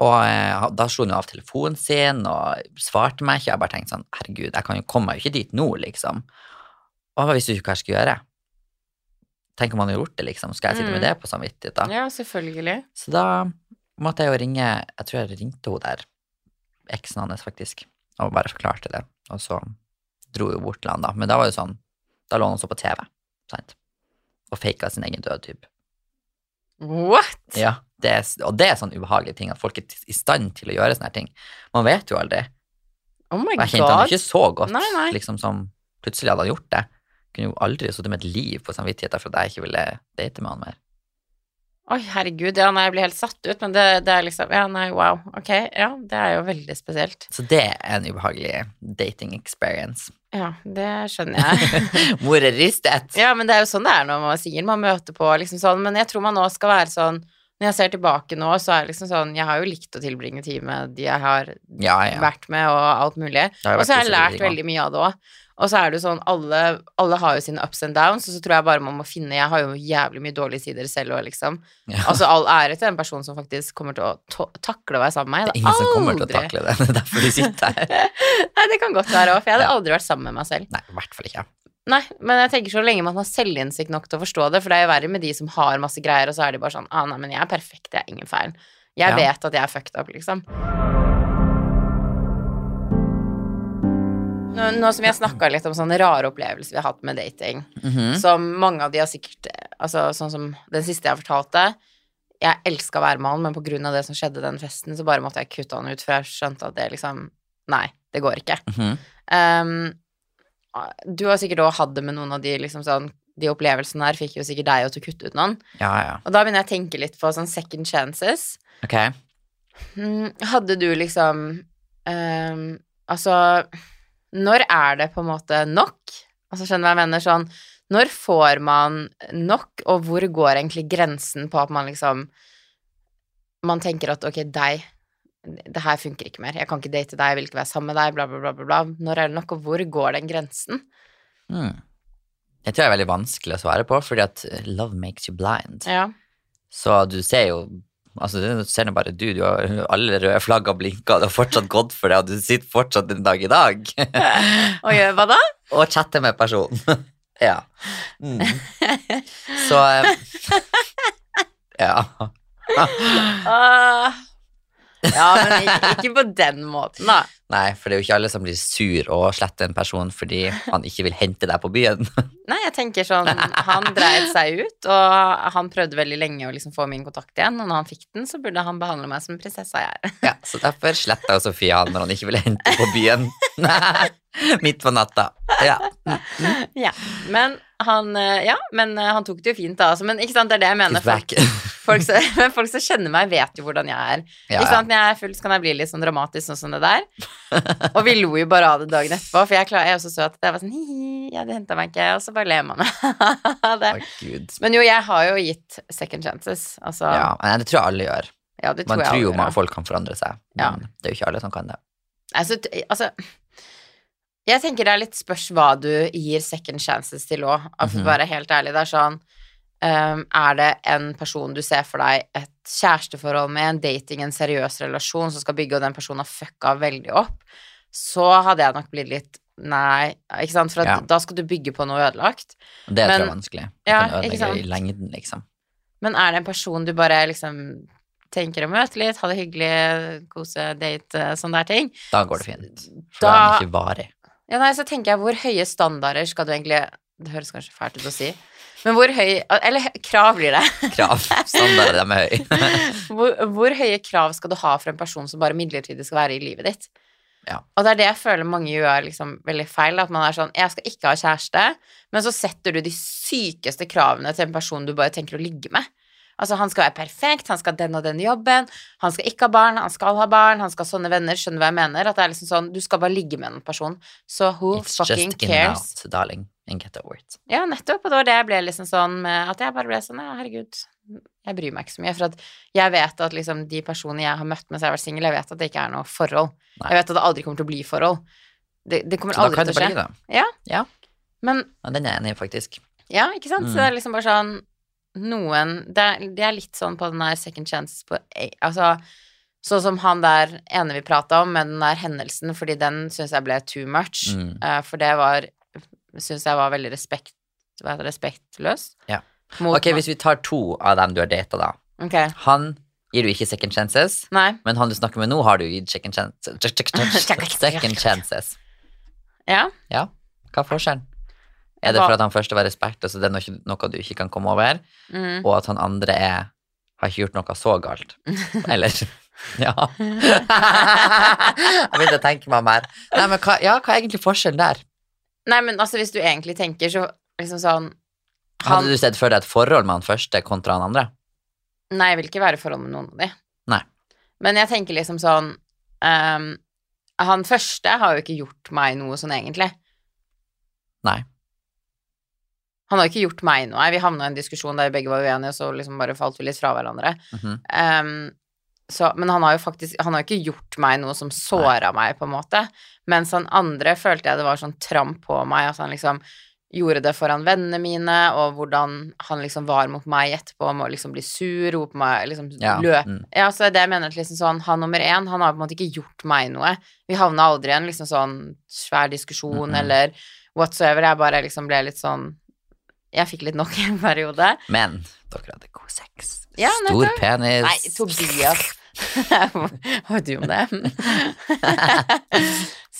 Og eh, da slo han jo av telefonen sin og svarte meg ikke. Jeg bare tenkte sånn, herregud, jeg kan jo komme meg jo ikke dit nå, liksom. Og hva visste du ikke hva jeg skulle gjøre. Tenk om han hadde gjort det, liksom. Skal jeg sitte med Mm. det på samvittighet, da? ja, selvfølgelig. Så da måtte jeg jo ringe Jeg tror jeg ringte henne der, eksen hans, faktisk, og bare forklarte det. Og så dro hun bort til han, da. Men da var det sånn Da lå han også på TV, sant? Og faka sin egen død, typ. What? Ja, det er, og det er sånn ubehagelige ting, at folk er i stand til å gjøre sånne ting. Man vet jo aldri. Oh my God. jeg kjente han ikke så godt, Nei, nei. liksom som plutselig hadde han gjort det. Kunne jo aldri sittet med et liv på samvittigheten for at jeg ikke ville date med han mer. Oi, herregud, ja, nei, jeg blir helt satt ut, men det, det er liksom Ja, nei, wow. Ok, ja, det er jo veldig spesielt. Så det er en ubehagelig dating experience. Ja, det skjønner jeg. Mor er ristet. Ja, men det er jo sånn det er når man sier man møter på liksom sånn, men jeg tror man nå skal være sånn Når jeg ser tilbake nå, så er det liksom sånn Jeg har jo likt å tilbringe tid med de jeg har Ja, ja. vært med, og alt mulig. Og så har jeg lært veldig mye av det òg. Og så er det jo sånn, alle, alle har jo sine ups and downs, og så tror jeg bare man må finne Jeg har jo jævlig mye dårlige sider selv òg, liksom. Ja. Altså all ære til den personen som faktisk kommer til å takle å være sammen med meg. Det er ingen som kommer til å takle det. Det er derfor de sitter her. Nei, det kan godt være òg, for jeg hadde Ja. aldri vært sammen med meg selv. Nei, i hvert fall ikke. Nei, men jeg tenker så lenge man har selvinnsikt nok til å forstå det, for det er jo verre med de som har masse greier, og så er de bare sånn ah, nei, men jeg er perfekt, jeg er ingen feil. Jeg Ja. vet at jeg er fucked up, liksom. Nå, nå som vi har snakka litt om sånne rare opplevelser vi har hatt med dating, Mhm. som mange av de har sikkert Altså sånn som den siste jeg fortalte. Jeg elska å være med han, men på grunn av det som skjedde den festen, så bare måtte jeg kutte han ut, for jeg skjønte at det liksom Nei, det går ikke. Mhm. Um, du har sikkert òg hatt det med noen av de liksom sånn De opplevelsene her fikk jo sikkert deg til å kutte ut noen. Ja, ja. Og da begynner jeg å tenke litt på sånn second chances. Ok. Mm, Hadde du liksom um, Altså Når er det på en måte nok? Altså Skjønner du hva jeg mener? Sånn Når får man nok, og hvor går egentlig grensen på at man liksom Man tenker at ok, deg Det her funker ikke mer. Jeg kan ikke date deg, jeg vil ikke være sammen med deg, bla, bla, bla, bla. bla. Når er det nok, og hvor går den grensen? Mm. Jeg tror det er veldig vanskelig å svare på, fordi at love makes you blind. Ja. Så du ser jo Altså, du ser nå bare du, du har alle røde flagga blinka, det har fortsatt gått for deg, og du sitter fortsatt den dag i dag Og gjør hva da? og chatter med personen. ja. Mm. Så eh, Ja. Ja, men ikke, ikke på den måten, da. Nei, for det er jo ikke alle som blir sur og sletter en person fordi han ikke vil hente deg på byen. Nei, jeg tenker sånn Han dreit seg ut, og han prøvde veldig lenge å liksom få min kontakt igjen, og når han fikk den, så burde han behandle meg som prinsessa jeg er. Ja, Så derfor sletta Sofie han når han ikke ville hente på byen. Midt på natta. Ja. Ja, men han eh, Ja, men eh, han tok det jo fint, da. Altså, men ikke sant, det er det jeg mener. Folk, folk, som, men folk som kjenner meg, vet jo hvordan jeg er. Ja, Ikke sant, Når jeg er full, så kan jeg bli litt sånn dramatisk sånn som det der. Og vi lo jo bare av det dagen etterpå, for jeg, klar, jeg jo så at jeg var sånn hi-hi, ja, det henta meg ikke, og så bare ler man av det. Men jo, jeg har jo gitt second chances. Altså, Ja, men det tror jeg alle gjør. ja, det tror Man tror jo folk kan forandre seg, Ja. men det er jo ikke alle som kan det. Altså, altså Jeg tenker det er litt spørs hva du gir second chances til òg. For å være helt ærlig, det er sånn um, Er det en person du ser for deg et kjæresteforhold med, en dating, en seriøs relasjon som skal bygge, og den personen har fucka veldig opp, så hadde jeg nok blitt litt Nei, ikke sant? For at Ja. da skal du bygge på noe ødelagt. Det tror jeg er vanskelig. Det Ja, kan ikke ødelegge i lengden, liksom. Men er det en person du bare liksom tenker å møte litt, ha det hyggelig, kose, date, sånne der ting, Da går det fint. For da, Da- er den ikke varig. Ja, nei, så tenker jeg, hvor høye standarder skal du egentlig Det høres kanskje fælt ut å si, men hvor høy Eller krav blir det. Krav. Standarder, de er høye. Hvor, hvor høye krav skal du ha for en person som bare midlertidig skal være i livet ditt? Ja. Og det er det jeg føler mange gjør liksom veldig feil. At man er sånn Jeg skal ikke ha kjæreste, men så setter du de sykeste kravene til en person du bare tenker å ligge med. Altså, han skal være perfekt, han skal ha den og den jobben, han skal ikke ha barn, han skal ha barn, han skal ha sånne venner, skjønner du hva jeg mener? At det er liksom sånn, du skal bare ligge med en person, så who It's fucking just and cares? out, darling. And get over it. Ja, nettopp, og det var det jeg ble liksom sånn med At jeg bare ble sånn, ja, herregud, jeg bryr meg ikke så mye, for at jeg vet at liksom de personene jeg har møtt mens jeg har vært singel, jeg vet at det ikke er noe forhold. Nei. Jeg vet at det aldri kommer til å bli forhold. Det, det kommer Så da kan det bli bli Ja. ja. Men Ja, den er jeg enig i, faktisk. ja, ikke sant? Så Mm. det er liksom bare sånn Noen Det er, det er litt sånn på den der second chances på Altså Sånn som han der ene vi prata om, med den der hendelsen, fordi den syns jeg ble too much. Mm. Uh, for det var Syns jeg var veldig respekt Hva heter det? Respektløst. Ja. Ok, hvis vi tar to av dem du har data, da. Okay. Han gir du ikke second chances, Nei. men han du snakker med nå, har du gitt second chances. Second chances. Ja. Ja, hva er forskjellen? Er det for at han første var respekt, altså det er noe, du ikke kan komme over, Mm. og at han andre er, har ikke gjort noe så galt? Eller Ja. Jeg begynte å tenke meg mer. Nei, men hva, ja, hva er egentlig forskjellen der? Nei, men altså, hvis du egentlig tenker så liksom sånn han, Hadde du sett for deg et forhold med han første kontra han andre? Nei, jeg vil ikke være i forhold med noen av de. Nei. Men jeg tenker liksom sånn um, Han første har jo ikke gjort meg noe sånn egentlig. Nei. Han har ikke gjort meg noe. Vi havna i en diskusjon der vi begge var uenige, og så liksom bare falt vi litt fra hverandre. Mm -hmm. um, så, men han har jo faktisk Han har ikke gjort meg noe som såra meg, på en måte. Mens han andre følte jeg det var sånn tramp på meg, at han liksom gjorde det foran vennene mine, og hvordan han liksom var mot meg etterpå, med å liksom bli sur, rope meg, liksom Ja, løp mm. Ja, så det jeg mener at liksom sånn, han nummer én, han har på en måte ikke gjort meg noe. Vi havna aldri i en liksom sånn svær diskusjon Mhm. eller whatsoever. Jeg bare liksom ble litt sånn Jeg fikk litt nok i en periode. Men dere hadde god sex. Ja, Stor nettopp. penis. Nei, Tobias Hva vet du om det?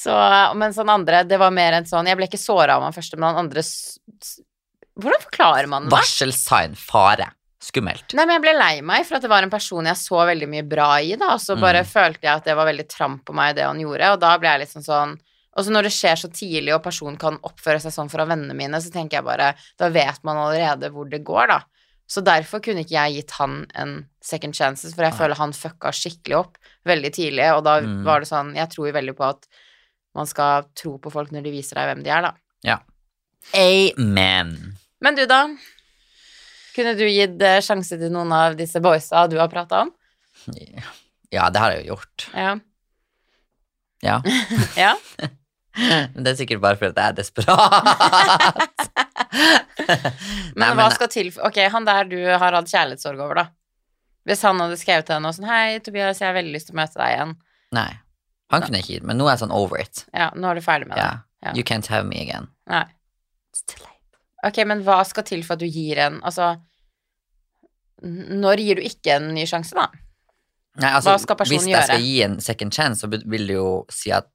Så, men sånn andre, det var mer en sånn Jeg ble ikke såra av han første, men han andre Hvordan forklarer man det? Varselsign, fare. Skummelt. Nei, men jeg ble lei meg for at det var en person jeg så veldig mye bra i, da, og så bare Mm. følte jeg at det var veldig tramp på meg, det han gjorde, og da ble jeg litt sånn sånn Og så når det skjer så tidlig, og personen kan oppføre seg sånn Fra vennene mine, så tenker jeg bare Da vet man allerede hvor det går, da. Så derfor kunne ikke jeg gitt han en second chances, for jeg føler han fucka skikkelig opp veldig tidlig, og da Mm. var det sånn Jeg tror jo veldig på at man skal tro på folk når de viser deg hvem de er, da. Ja. Amen. Men du, da? Kunne du gitt eh, sjanse til noen av disse boysa du har prata om? Ja, det har jeg jo gjort. Ja. Ja. ja. Men det er sikkert bare fordi jeg er desperat. Men Nei, hva skal til Ok, han der du har hatt kjærlighetssorg over, da. Hvis han hadde skrevet til henne og sånn Hei, Tobias, jeg har veldig lyst til å møte deg igjen. Nei. Han kunne ikke gitt, men nå er jeg sånn over it. Ja, nå er du ferdig med det. Yeah. Ja. You can't have me again. Nei. It's too late. Ok, men hva skal til for at du gir en Altså Når gir du ikke en ny sjanse, da? Nei, altså, Hva skal personen gjøre? hvis jeg gjøre? skal gi en second chance, så vil det jo si at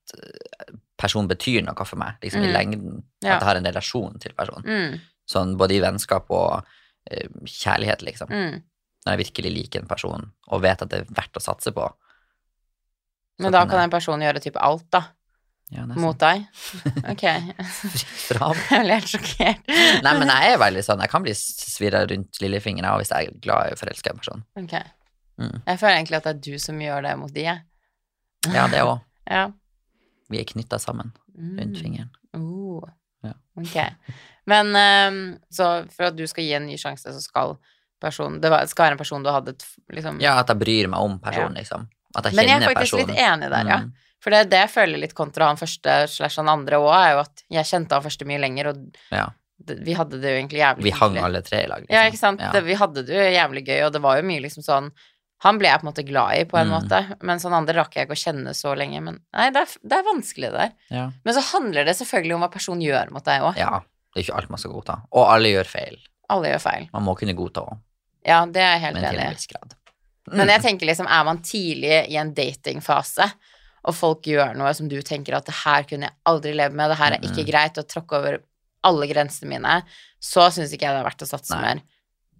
personen betyr noe for meg, liksom i Mm. lengden. Ja. At jeg har en relasjon til personen. Mm, Sånn både i vennskap og uh, kjærlighet, liksom. mm. Når jeg virkelig liker en person og vet at det er verdt å satse på. Men da kan den personen en person gjøre type alt, da. Ja. Mot deg. Ok. Jeg ble helt sjokkert. Nei, men jeg er veldig sånn Jeg kan bli svirra rundt lillefingeren hvis jeg er glad i og forelska i en person. Okay. Mm. Jeg føler egentlig at det er du som gjør det mot de, jeg. Ja, det òg. Ja. Vi er knytta sammen rundt Mm. fingeren. Oh. Ja. Ok. Men um, så for at du skal gi en ny sjanse, så skal personen Det var, skal være en person du hadde liksom Ja, at jeg bryr meg om personen, liksom. At jeg Men jeg er faktisk personen. litt enig der, ja. Mm. For det er det jeg føler litt kontra han første slash han andre òg, er jo at jeg kjente han første mye lenger, og Ja. det, vi hadde det jo egentlig jævlig gøy. Vi hang alle tre i lag, liksom. Ja, ikke sant. Ja. Det, vi hadde det jo jævlig gøy, og det var jo mye liksom sånn Han ble jeg på en måte glad i, på en Mm. måte, men sånn andre rakk jeg ikke å kjenne så lenge. Men nei, det er, det er vanskelig, det der. Ja. Men så handler det selvfølgelig om hva personen gjør mot deg òg. ja. Det er ikke alt man skal godta. Og alle gjør feil. Alle gjør feil. Man må kunne godta òg, Ja, det er jeg helt men til enig en i. grad. Men jeg tenker liksom, er man tidlig i en datingfase, og folk gjør noe som du tenker at det her kunne jeg aldri leve med, det her er ikke greit, og tråkke over alle grensene mine, så syns ikke jeg det er verdt å satse Nei. mer.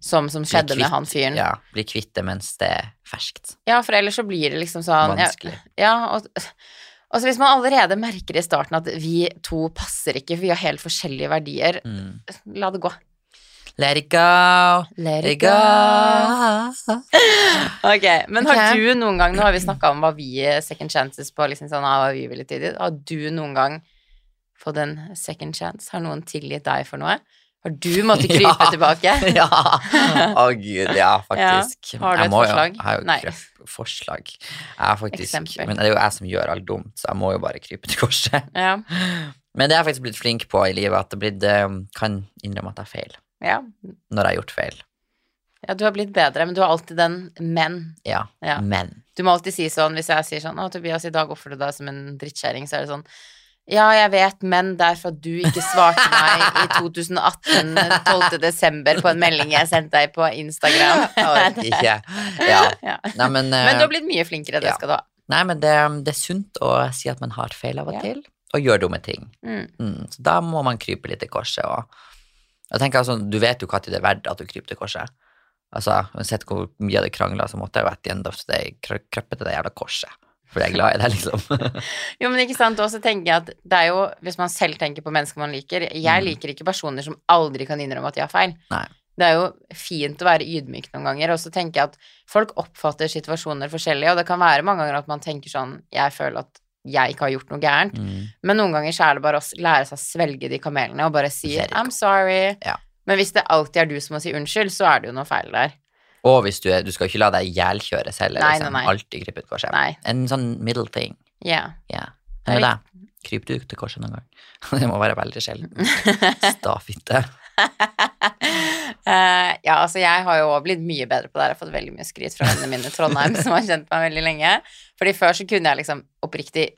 Som, som skjedde kvitt- med han fyren. Ja. Ja, bli kvitt det mens det er ferskt. Ja, for ellers så blir det liksom sånn Vanskelig. Ja, og, og så hvis man allerede merker i starten at vi to passer ikke, for vi har helt forskjellige verdier, Mm. la det gå. Let it go, Let it go. Ok, men har har du noen gang, nå har vi snakka om hva vi second chances på, liksom sånn, ah, hva vi ville tilgitt. har du noen gang fått en second chance? Har noen tilgitt deg for noe? Har du måttet krype Ja. tilbake? ja. Å gud, ja, faktisk. Har du et må forslag? Jeg har jo krøp- forslag. Jeg er faktisk, Eksempel. men det er jo jeg som gjør alt dumt, så jeg må jo bare krype til korset. Ja. Men det har jeg faktisk blitt flink på i livet, at det blitt, eh, kan innrømme at jeg feil. ja. Når jeg har gjort feil. Ja, du har blitt bedre, men du har alltid den men. Ja. Ja. Men. Du må alltid si sånn, hvis jeg sier sånn, å Tobias, i dag oppførte du deg som en drittkjerring, så er det sånn, ja, jeg vet, men det er for at du ikke svarte meg i 2018, 12. desember, på en melding jeg sendte deg på Instagram. Jeg orker ikke. Ja. Ja. Nei, men, eh, Men du har blitt mye flinkere, det ja. skal du ha. nei, men det, det er sunt å si at man har feil av og til, og gjør dumme ting. Mm. Mm, så da må man krype litt i korset. Og jeg tenker altså, Du vet jo når det er verdt at du kryper til korset. Altså, Uansett hvor mye jeg hadde krangla, så måtte jeg jo at the end of the day krø- krøpe til det jævla korset. For jeg er glad i det, liksom. Jo, men ikke sant, og så tenker jeg at det er jo, hvis man selv tenker på mennesker man liker, jeg Mm. liker ikke personer som aldri kan innrømme at de har feil. Nei. Det er jo fint å være ydmyk noen ganger, og så tenker jeg at folk oppfatter situasjoner forskjellig, og det kan være mange ganger at man tenker sånn, jeg føler at jeg ikke har gjort noe gærent, Mm. men noen ganger så er det bare å lære seg å svelge de kamelene og bare si I'm sorry. Ja. Men hvis det alltid er du som må si unnskyld, så er det jo noe feil der. Og hvis du, er, du skal ikke la deg ihjelkjøres heller. Nei, liksom. nei, nei. Alltid krype ut korset. Nei. En sånn middle thing. Ja. Yeah. Er deg? Kryper du til korset noen gang? det må være veldig sjelden. Stafitte. uh, ja, altså jeg har jo også blitt mye bedre på det her. Jeg har fått veldig mye skryt fra vennene mine i Trondheim som har kjent meg veldig lenge. Fordi før så kunne jeg liksom oppriktig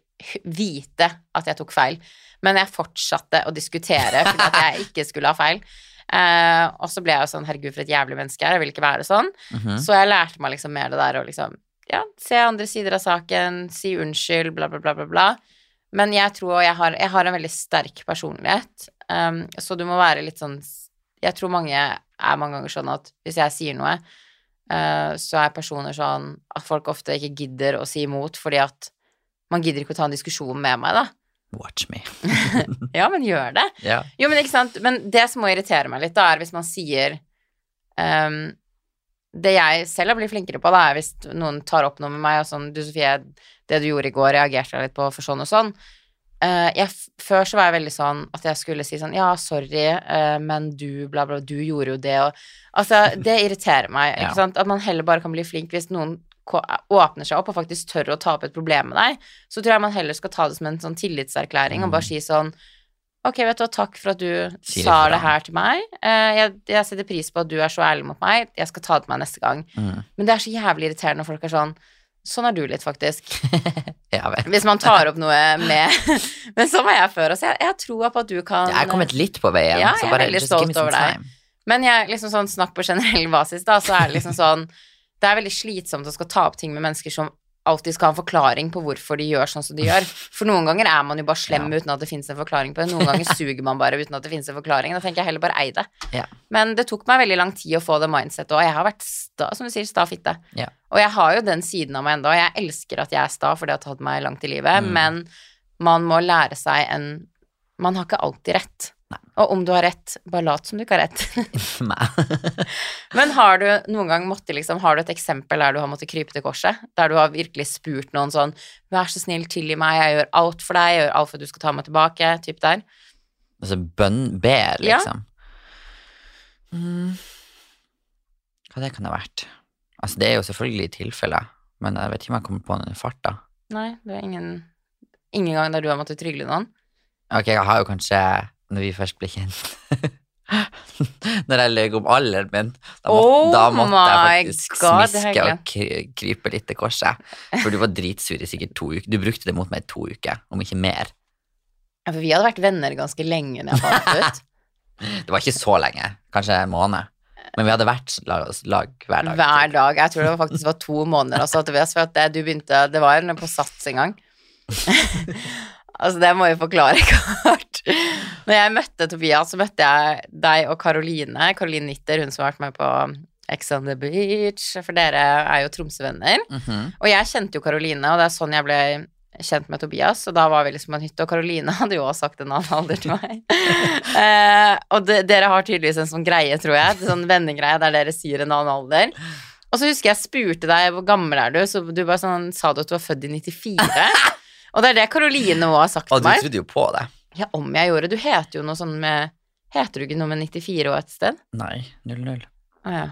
vite at jeg tok feil, men jeg fortsatte å diskutere fordi at jeg ikke skulle ha feil. Eh, og så ble jeg jo sånn, herregud, for et jævlig menneske jeg er, jeg vil ikke være sånn. Mhm. Så jeg lærte meg liksom mer det der å liksom, ja, se andre sider av saken, si unnskyld, bla, bla, bla, bla, bla. Men jeg tror jeg har, jeg har en veldig sterk personlighet, um, så du må være litt sånn Jeg tror mange er mange ganger sånn at hvis jeg sier noe, uh, så er personer sånn at folk ofte ikke gidder å si imot fordi at man gidder ikke å ta en diskusjon med meg, da. Watch me. Ja, men gjør det. Yeah. Jo, men ikke sant. Men det som må irritere meg litt, da, er hvis man sier um, Det jeg selv har blitt flinkere på, da, er hvis noen tar opp noe med meg og sånn Du, Sofie, det du gjorde i går, reagerte jeg litt på for sånn og sånn. Uh, jeg, før så var jeg veldig sånn at jeg skulle si sånn Ja, sorry, uh, men du, bla, bla, du gjorde jo det, og Altså, det irriterer meg, Ja. sant? At man heller bare kan bli flink hvis noen åpner seg opp og faktisk tør å ta opp et problem med deg. Så tror jeg man heller skal ta det som en sånn tillitserklæring og bare si sånn Ok, vet du hva, takk for at du Mm. Si sa det her til meg. Eh, jeg, jeg setter pris på at du er så ærlig mot meg. Jeg skal ta det til meg neste gang. Mm. Men det er så jævlig irriterende når folk er sånn Sånn er du litt, faktisk. ja. Hvis man tar opp noe med Men sånn var jeg før. Og så jeg, jeg har troa på at du kan Jeg er kommet litt på veien. Ja, jeg er bare veldig stolt over deg. time. Men jeg, liksom sånn snakk på generell basis, da, så er det liksom sånn Det er veldig slitsomt å skal ta opp ting med mennesker som alltid skal ha en forklaring på hvorfor de gjør sånn som de gjør. For noen ganger er man jo bare slem Ja. uten at det finnes en forklaring på det. Noen ganger suger man bare uten at det finnes en forklaring. Da tenker jeg heller bare ei det. Ja. Men det tok meg veldig lang tid å få det mindsettet, og jeg har vært sta, som du sier, sta fitte. Ja. Og jeg har jo den siden av meg enda, og jeg elsker at jeg er sta, for det har tatt meg langt i livet, Mm. men man må lære seg en Man har ikke alltid rett. Nei. Og om du har rett, bare lat som du ikke har rett. Nei. Men har du noen gang måttet liksom, har du et eksempel der du har måttet krype til korset? Der du har virkelig spurt noen sånn Vær så snill, tilgi meg, jeg gjør alt for deg, jeg gjør alt for at du skal ta meg tilbake, type der. altså bønn ber, Ja. liksom. Mm. Hva det kan ha vært? Altså, det er jo selvfølgelig tilfeller, men jeg vet ikke om jeg kommer på noen fart, farta. Nei, det er ingen Ingen gang der du har måttet trygle noen? Ok, jeg har jo kanskje, når vi først ble kjent Når jeg løy om alderen min, da, må, Oh da måtte jeg faktisk God, smiske og krype litt til korset. For du var dritsur i sikkert to uker. Du brukte det mot meg i to uker, om ikke mer. Ja, for vi hadde vært venner ganske lenge når jeg fant det ut. Det var ikke så lenge, kanskje en måned. Men vi hadde vært lag, lag hver dag. Hver dag. Jeg tror det var faktisk var to måneder for at det, du begynte Det var en på Sats en gang. Altså, det må jeg forklare kort. Når jeg møtte Tobias, så møtte jeg deg og Karoline. Karoline Nitter, hun som har vært med på Ex on the Beach. For dere er jo Tromsø-venner. Mhm. Og jeg kjente jo Karoline, og det er sånn jeg ble kjent med Tobias, og da var vi liksom på en hytte, og Karoline hadde jo også sagt en annen alder til meg. eh, og de, dere har tydeligvis en sånn greie, tror jeg, en sånn vennegreie der dere sier en annen alder. Og så husker jeg spurte deg hvor gammel er du, så du bare sånn, sa du at du var født i 94. og det er det Karoline òg har sagt meg. Og du trodde jo på det. Ja, om jeg gjorde. Du heter jo noe sånn med Heter du ikke noe med 94 og et sted? Nei, 0-0. Å ja.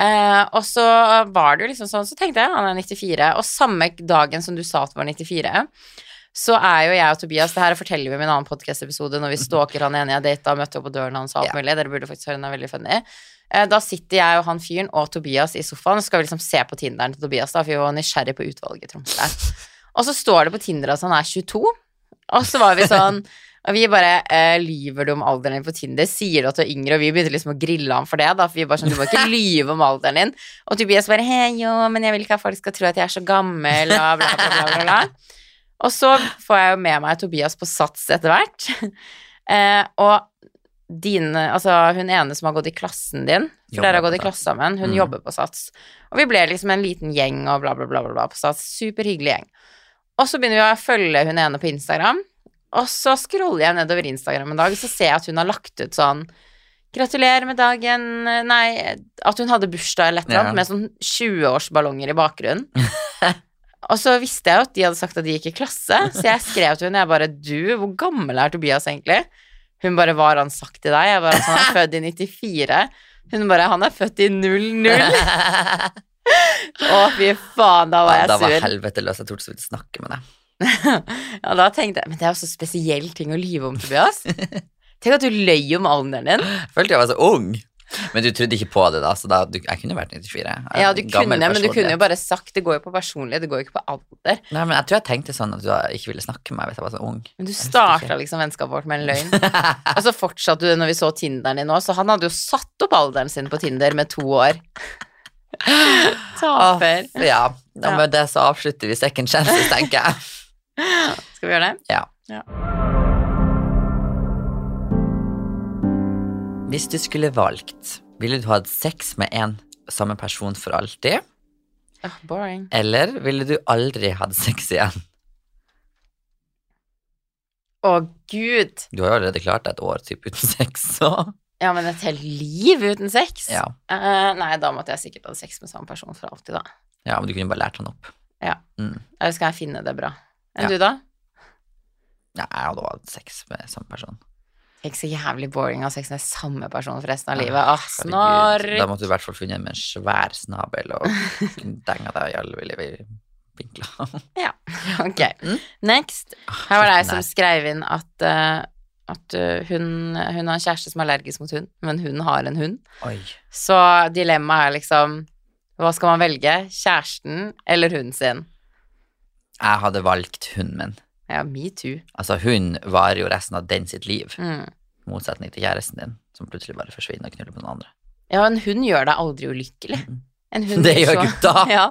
Eh, og så var det jo liksom sånn, så tenkte jeg han er 94, og samme dagen som du sa at du var 94, så er jo jeg og Tobias, det her forteller vi om i en annen podcast-episode når vi stalker han ene jeg data, møtte opp på døren hans og alt mulig, dere burde faktisk høre den er veldig funny. Eh, da sitter jeg og han fyren og Tobias i sofaen, og skal vi liksom se på Tinderen til Tobias da, for vi var nysgjerrig på utvalget i Tromsø. Og så står det på Tinder at han er 22, og så var vi sånn og vi bare eh, lyver du om alderen din på Tinder? Sier du at du er yngre? Og vi begynte liksom å grille ham for det, da, for vi bare sånn, du må ikke lyve om alderen din. Og Tobias bare hei, jo, men jeg vil ikke at folk skal tro at jeg er så gammel, og bla, bla, bla, bla, bla. Og så får jeg jo med meg Tobias på Sats etter hvert. Eh, og din, altså hun ene som har gått i klassen din, for Jobber dere har gått i klasse sammen, hun Mm. jobber på Sats. Og vi ble liksom en liten gjeng og bla, bla, bla, bla, bla på Sats. Superhyggelig gjeng. Og så begynner vi å følge hun ene på Instagram, og så scroller jeg nedover Instagram en dag, så ser jeg at hun har lagt ut sånn Gratulerer med dagen Nei, at hun hadde bursdag eller et eller Ja. annet med sånn 20-årsballonger i bakgrunnen. og så visste jeg jo at de hadde sagt at de gikk i klasse, så jeg skrev til henne, jeg bare Du, hvor gammel er Tobias egentlig? Hun bare Hva har han sagt til deg? Jeg bare han er født i 94. Hun bare Han er født i 00. Å, fy faen, da var Ja, da var Da var helvete løs. Jeg torde så vidt snakke med deg. ja, da tenkte jeg Men det er jo så spesiell ting å lyve om, Tobias. Tenk at du løy om alderen din. Jeg følte jeg var så ung. Men du trodde ikke på det, da, så da, du, jeg kunne vært 94. Jeg er Ja, du kunne, men du kunne jo bare sagt Det går jo på personlighet, det går jo ikke på alder. Nei, men jeg tror jeg tenkte sånn at du ikke ville snakke med meg hvis jeg var så ung. Men du Jeg starta liksom vennskapet vårt med en løgn. Og så fortsatte du det når vi så Tinderen din nå, så han hadde jo satt opp alderen sin på Tinder med to år. Taper. Off, ja. ja, med det så avslutter vi second chances, tenker jeg. Skal vi gjøre det? Ja. Ja. Hvis du skulle valgt, ville du hatt sex med en samme person for alltid? Oh, boring. Eller ville du aldri hatt sex igjen? Å, gud. Du har jo allerede klart deg et år typ uten sex, så Ja, men et helt liv uten sex? ja. Uh, nei, da måtte jeg sikkert hatt sex med samme person for alltid, da. ja, men du kunne bare lært han opp. Eller skal jeg finne det bra? Enn Ja. du, da? Ja, jeg hadde også hatt sex med samme person. Ikke så jævlig boring å ha sex med samme person for resten av livet. Åh, Herregud, snorr! Da måtte du i hvert fall funnet en med en svær snabel og denga deg i alle vinkler. ja, Ok, Mm. next. Her var det ei som skrev inn at, eh, at eh, hun, hun har en kjæreste som er allergisk mot hund, men hun har en hund. Oi. Så dilemmaet er liksom Hva skal man velge? Kjæresten eller hunden sin? Jeg hadde valgt hunden min. Ja, me too. Altså, hun varer jo resten av den sitt liv, Mm. motsetning til kjæresten din, som plutselig bare forsvinner og knuller på noen andre. Ja, en hund gjør deg aldri ulykkelig. En hund Det gjør så- gutta. Ja,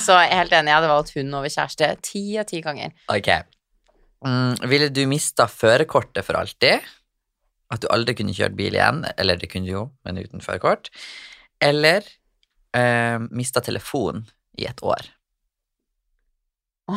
så jeg er helt enig, jeg hadde valgt hund over kjæreste ti av ti ganger. Ok. Mm, ville du mista førerkortet for alltid? At du aldri kunne kjørt bil igjen? Eller det kunne du jo, men uten førerkort. Eller eh, mista telefonen i et år?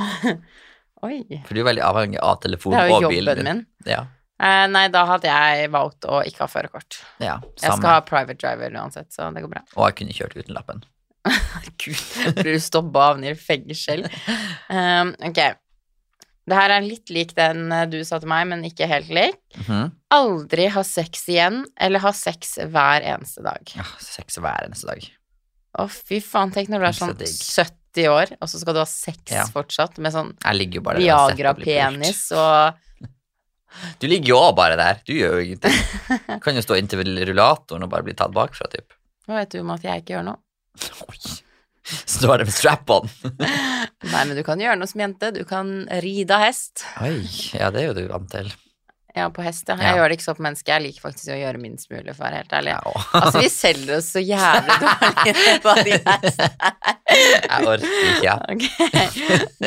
Oi. For du er veldig avhengig av Det telefonen er jo og bilen jobben din. min. Ja, Eh, nei, da hadde jeg valgt å ikke ha førerkort. ja Jeg skal ha private driver uansett, så det går bra. Og jeg kunne kjørt uten lappen. Gud, blir du stoppa og havner i fengsel? Um, ok. Det her er litt lik den eh, du sa til meg, men ikke helt lik. Mhm. Aldri ha sex igjen, eller ha sex hver eneste dag. Ja, sex hver eneste dag. Å, fy faen, tenk når du er sånn 70 år, og så skal du ha sex Ja. fortsatt, med sånn. Viagra-penis og Du ligger jo bare der. Du gjør jo ingenting. Du kan jo stå inntil rullatoren og bare bli tatt bakfra, typ. Hva vet du om at jeg ikke gjør noe? Oi. Står det med strap-on. Nei, men du kan gjøre noe som jente. Du kan ride hest. Oi, ja, det er jo du vant til. Ja, på hest, ja. Ja. Jeg gjør det ikke så på mennesker. Jeg liker faktisk å gjøre minst mulig, for å være helt ærlig. Ja. Altså, vi selger oss så jævlig dårlig på de hestene. Jeg orker ikke. Ok,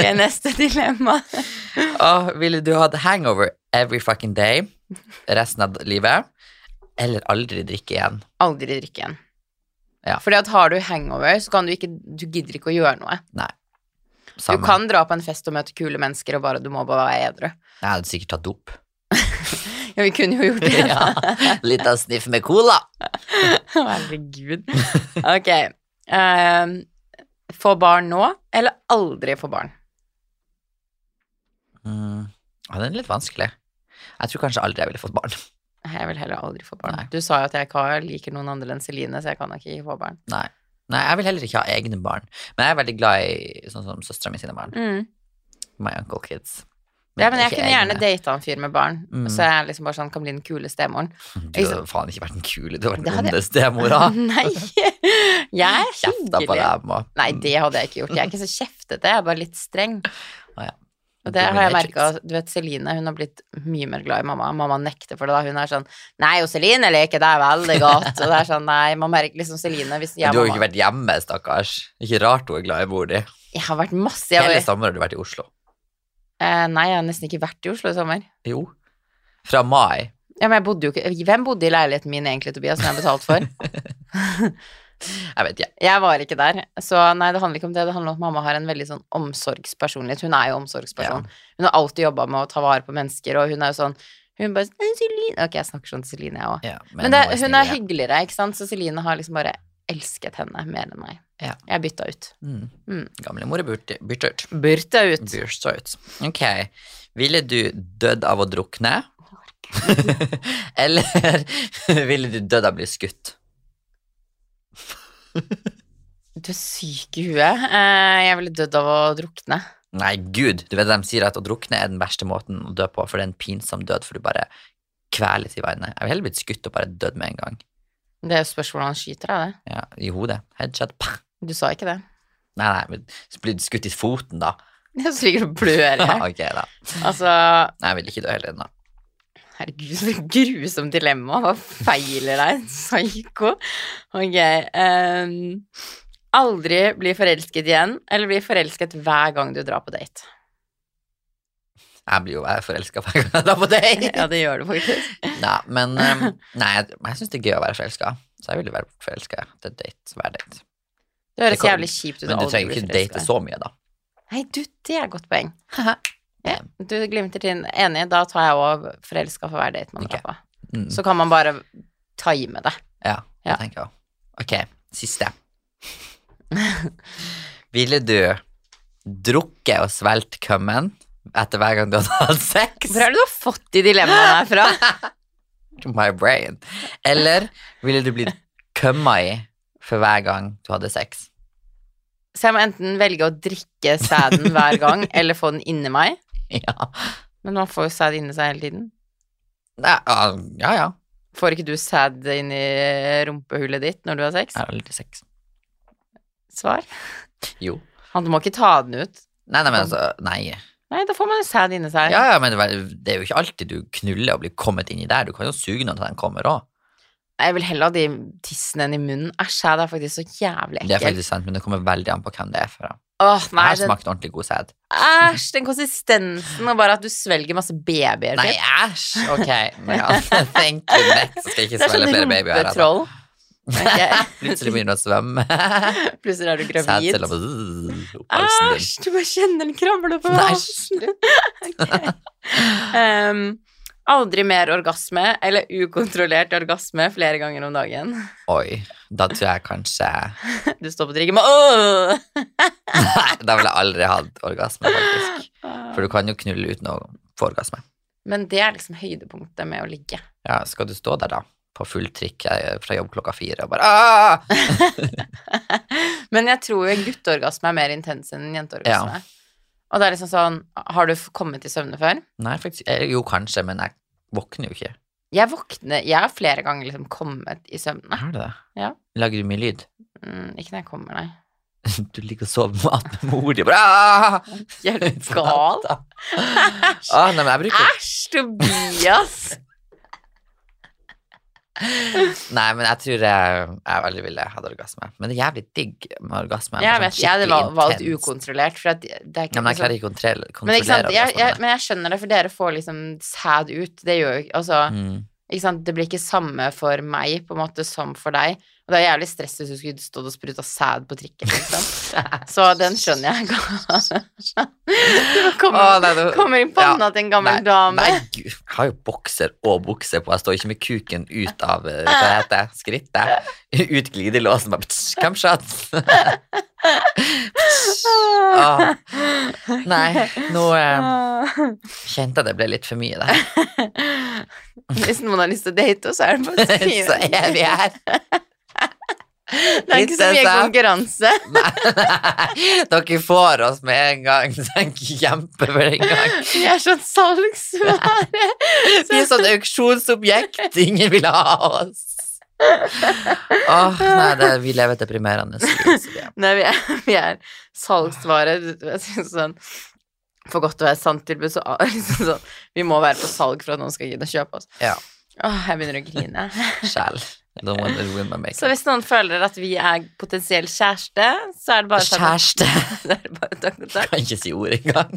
er neste dilemma. Åh, ville du hatt hangover every fucking day resten av livet, eller aldri drikke igjen? Aldri drikke igjen. Ja. Fordi at har du hangover, så kan du ikke Du gidder ikke å gjøre noe. Samme. Du kan dra på en fest og møte kule mennesker, og bare du må bare være edru. Jeg hadde sikkert tatt dop. Ja, vi kunne jo gjort det. ja. Litt av sniff med cola. Herregud. Ok. Uh, få barn nå, eller aldri få barn? Mm. Ja, den er litt vanskelig. Jeg tror kanskje aldri jeg ville fått barn. Jeg vil heller aldri få barn. Nei. Du sa jo at jeg ikke har- liker noen andre enn Celine, så jeg kan ikke få barn. Nei. Nei, jeg vil heller ikke ha egne barn. Men jeg er veldig glad i sånn som søstera mi sine barn. Mm. My uncle kids. Ja, men jeg kunne gjerne data en fyr med barn, Mm. så jeg liksom bare sånn kan bli den kule stemoren. Du hadde faen ikke vært den kule, du har vært den hadde jeg- onde stemora. Nei, jeg er hyggelig. Nei, det hadde jeg ikke gjort. Jeg er ikke så kjeftete, jeg er bare litt streng. Ah, ja. Og det har jeg merka. Du vet, Celine hun har blitt mye mer glad i mamma. Mamma nekter for det da. Hun er sånn Nei, og Celine leker deg veldig godt. Og det er sånn, nei, man merker liksom Celine hvis jeg Du har jo ikke vært hjemme, stakkars. Ikke rart hun er glad i mor di. Jeg har vært masse jeg, Hele sommeren har du vært i Oslo. eh, Nei, jeg har nesten ikke vært i Oslo i sommer. Jo. Fra mai. Ja, men jeg bodde jo ikke Hvem bodde i leiligheten min egentlig, Tobias, som jeg har betalt for? Jeg vet ikke. Jeg var ikke der. Så nei, det handler ikke om det. Det handler om at mamma har en veldig sånn omsorgspersonlighet. Hun er jo omsorgsperson. Hun har alltid jobba med å ta vare på mennesker, og hun er jo sånn Hun bare Celine Ok, jeg snakker sånn til Celine, jeg òg. Ja, Men, det, hun er snill, hyggeligere, ikke sant, så Celine har liksom bare elsket henne mer enn meg. Ja. Jeg bytta ut. Mm. Mm. Gamle mor er byrt ut. Bytta ut. Byrta ut. Ok. Ville du dødd av å drukne? Eller ville du dødd av å bli skutt? Du er syk i huet. Eh, jeg ville dødd av å drukne. Nei, gud. Du vet De sier at å drukne er den verste måten å dø på, for det er en pinsom død, for du bare kveles i vannet. Jeg ville heller blitt skutt og bare dødd med en gang. Det er jo spørsmålet han skyter av det. Ja, I hodet. Headshot. Pah. Du sa ikke det. Nei, nei, men du skutt i foten, da. Jeg så ligger du blør her. da. Altså, Nei, jeg vil ikke dø heller ennå. Herregud, så grusomt dilemma. Hva feiler deg, psyko? Ok. Um, aldri bli forelsket igjen, eller bli forelsket hver gang du drar på date. Jeg blir jo forelska hver gang jeg drar på date. Ja, det gjør du faktisk. Nei, men um, Nei, jeg, jeg syns det er gøy å være forelska, så jeg ville være forelska til date hver date. Det høres Det kan- jævlig kjipt ut. Men du trenger ikke date så mye, da. Nei, du, det er et godt poeng. Ja, du glimter til Enig, da tar jeg òg forelska for hver date man drar på. Mm. Så kan man bare time det. Ja, det Ja. tenker jeg. Ok, siste. Ville du drukket og svelget kummen etter hver gang du hadde hatt sex? Hvor er det du har fått de dilemmaene her fra? My brain. Eller ville du blitt kømma i for hver gang du hadde sex? Så jeg må enten velge å drikke sæden hver gang, eller få den inni meg. Ja. Men man får jo sæd inni seg hele tiden. Nei, uh, ja, ja. Får ikke du sæd i rumpehullet ditt når du har sex? Jeg har aldri sex. Svar. Jo. Han må ikke ta den ut. Nei, nei, men altså Nei. Nei, da får man sæd inni seg. Ja, ja, men det er- jo ikke alltid du knuller og blir kommet inni der. Du kan jo suge når den kommer òg. Jeg vil heller ha de tissene enn i munnen. Æsj, det er faktisk så jævlig ekkelt. Det er faktisk sant, men det kommer veldig an på hvem det er. For. Åh, Jeg har den, smakt ordentlig god sæd. æsj, den konsistensen, og bare at du svelger masse babyer. Nei, æsj! Ok. Ja, thank you next. Skal ikke svelge sånn flere babyer. Altså. rumpetroll. Ok. Plutselig begynner du å svømme. Plutselig er du gravid. Din. Æsj, du bare kjenner den krabler på Nei, halsen. okay. Em, aldri mer orgasme, eller ukontrollert orgasme flere ganger om dagen. Oi, da tror jeg kanskje Du står på trikken med åh! Nei, da ville jeg aldri hatt orgasme, faktisk. For du kan jo knulle uten å få orgasme. Men det er liksom høydepunktet med å ligge. Ja, skal du stå der, da? På full trikk eh, fra jobb klokka fire og bare ah! Men jeg tror gutteorgasme er mer intens enn jenteorgasme. jenteorgasme. Og det er liksom sånn Har du kommet i søvne før? Nei, faktisk eh, Jo, kanskje, men jeg våkner jo ikke. Jeg våkner Jeg har flere ganger liksom kommet i søvne. Har du det? Ja. Lager du mye lyd? Mm, ikke når jeg kommer, nei. Du ligger og sover mat med mor di bare ah! Er du gal? Ah, nei, men jeg bruker Æsj, Tobias! Nei, men jeg tror jeg, jeg aldri ville hatt orgasme. Men det er jævlig digg med orgasme. Jeg Sånn vet, jeg hadde valgt ukontrollert, for at det er ikke Ja, men jeg altså- klarer ikke å kontrollere, men, ikke sant? Jeg, jeg, men jeg skjønner det, for dere får liksom sæd ut. Det gjør jo Altså, Mm. ikke sant, det blir ikke samme for meg på en måte som for deg. Og det er jævlig stress hvis du skulle stått og spruta sæd på trikken, liksom. Så den skjønner jeg. Kommer, Å, nei, det- kommer i panna til en gammel nei, dame. Nei, gud. Jeg har jo bokser og bukse på. Jeg står ikke med kuken ut av eh, hva det heter, skrittet. Ut glidelåsen. Bare ptsj, shot. Åh. Nei, nå eh, kjente jeg det ble litt for mye der. Hvis noen har lyst til å date oss, så er det bare å Så er vi her. Det er ikke så mye konkurranse. Nei, dere får oss med en gang. Tenk kjempe for en gang. Vi er sånn salgsvare. Vi er sånn auksjonsobjekt. Ingen vil ha oss. Åh, nei, det, vi lever et deprimerende liv. Nei, vi er, vi er salgsvare. Jeg synes sånn For godt å være sant tilbud, så liksom sånn Vi må være på salg for at noen skal gidde å kjøpe oss. Ja. Åh, jeg begynner å grine. Sjæl. My makeup. Så hvis noen føler at vi er potensiell kjæreste, så er det bare Kjæreste. Så er det bare å ta kontakt. Kan ikke si ordet engang.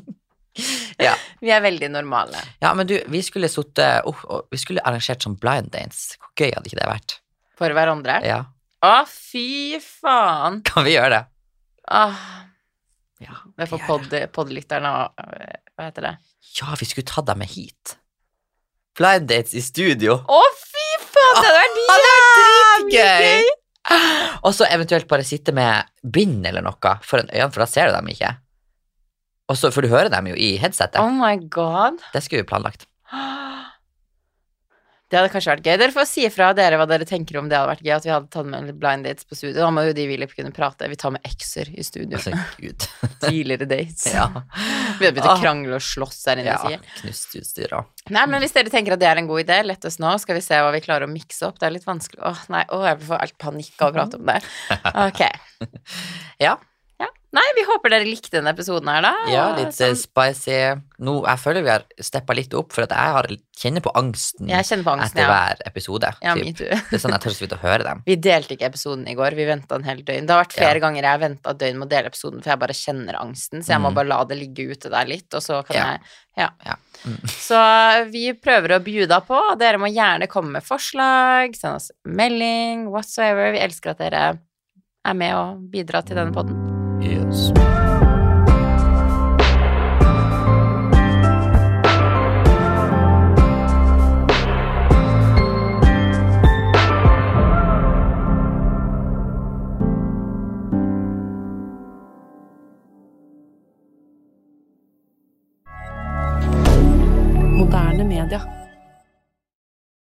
Ja. Vi er veldig normale. ja, men du, vi skulle sittet oh, oh, Vi skulle arrangert sånn blind dance. Hvor gøy hadde ikke det vært? For hverandre. Ja, Å, fy faen. Kan vi gjøre det? Åh, Ja, er for vi får pod- podlytterne og Hva heter det? Ja, vi skulle tatt dem med hit. Blind dates i studio. Å, fy! Det hadde vært jævlig gøy! Og så eventuelt bare sitte med bind eller noe foran øynene, for da ser du dem ikke. Også, For du hører dem jo i headsetet. Oh my god. Det skulle vi planlagt. Det hadde kanskje vært gøy. Dere får si ifra dere hva dere tenker om det hadde vært gøy at vi hadde tatt med blind dates på studio. Da må jo de Wilip kunne prate. Vi tar med ekser i studio. Altså, Gud. Tidligere dates. Ja. Vi hadde begynt å Ah. krangle og slåss her inne, ja. Knust utstyr Nei, men hvis dere tenker at det er en god idé, lett oss nå. Skal vi se hva vi klarer å mikse opp. Det er litt vanskelig. Åh, nei, åh, jeg får helt panikk av å prate om det. Ok. Ja. Nei, vi håper dere likte denne episoden her, da. Ja, litt sånn- eh, spicy. Nå, jeg føler vi har steppa litt opp, for at jeg har, kjenner på angsten Jeg kjenner på angsten, etter ja. hver episode. Ja, typ. Det er sånn jeg tør så vidt å høre dem. Vi delte ikke episoden i går, vi venta en hel døgn. Det har vært flere Ja. ganger jeg har venta døgn med å dele episoden, for jeg bare kjenner angsten, så jeg må Mm. bare la det ligge ute der litt, og så kan Ja. jeg Ja. Ja. Mm. Så vi prøver å bjuda på. Dere må gjerne komme med forslag, send oss melding, whatsoever. Vi elsker at dere er med og bidrar til denne podden. Yes. D'accord.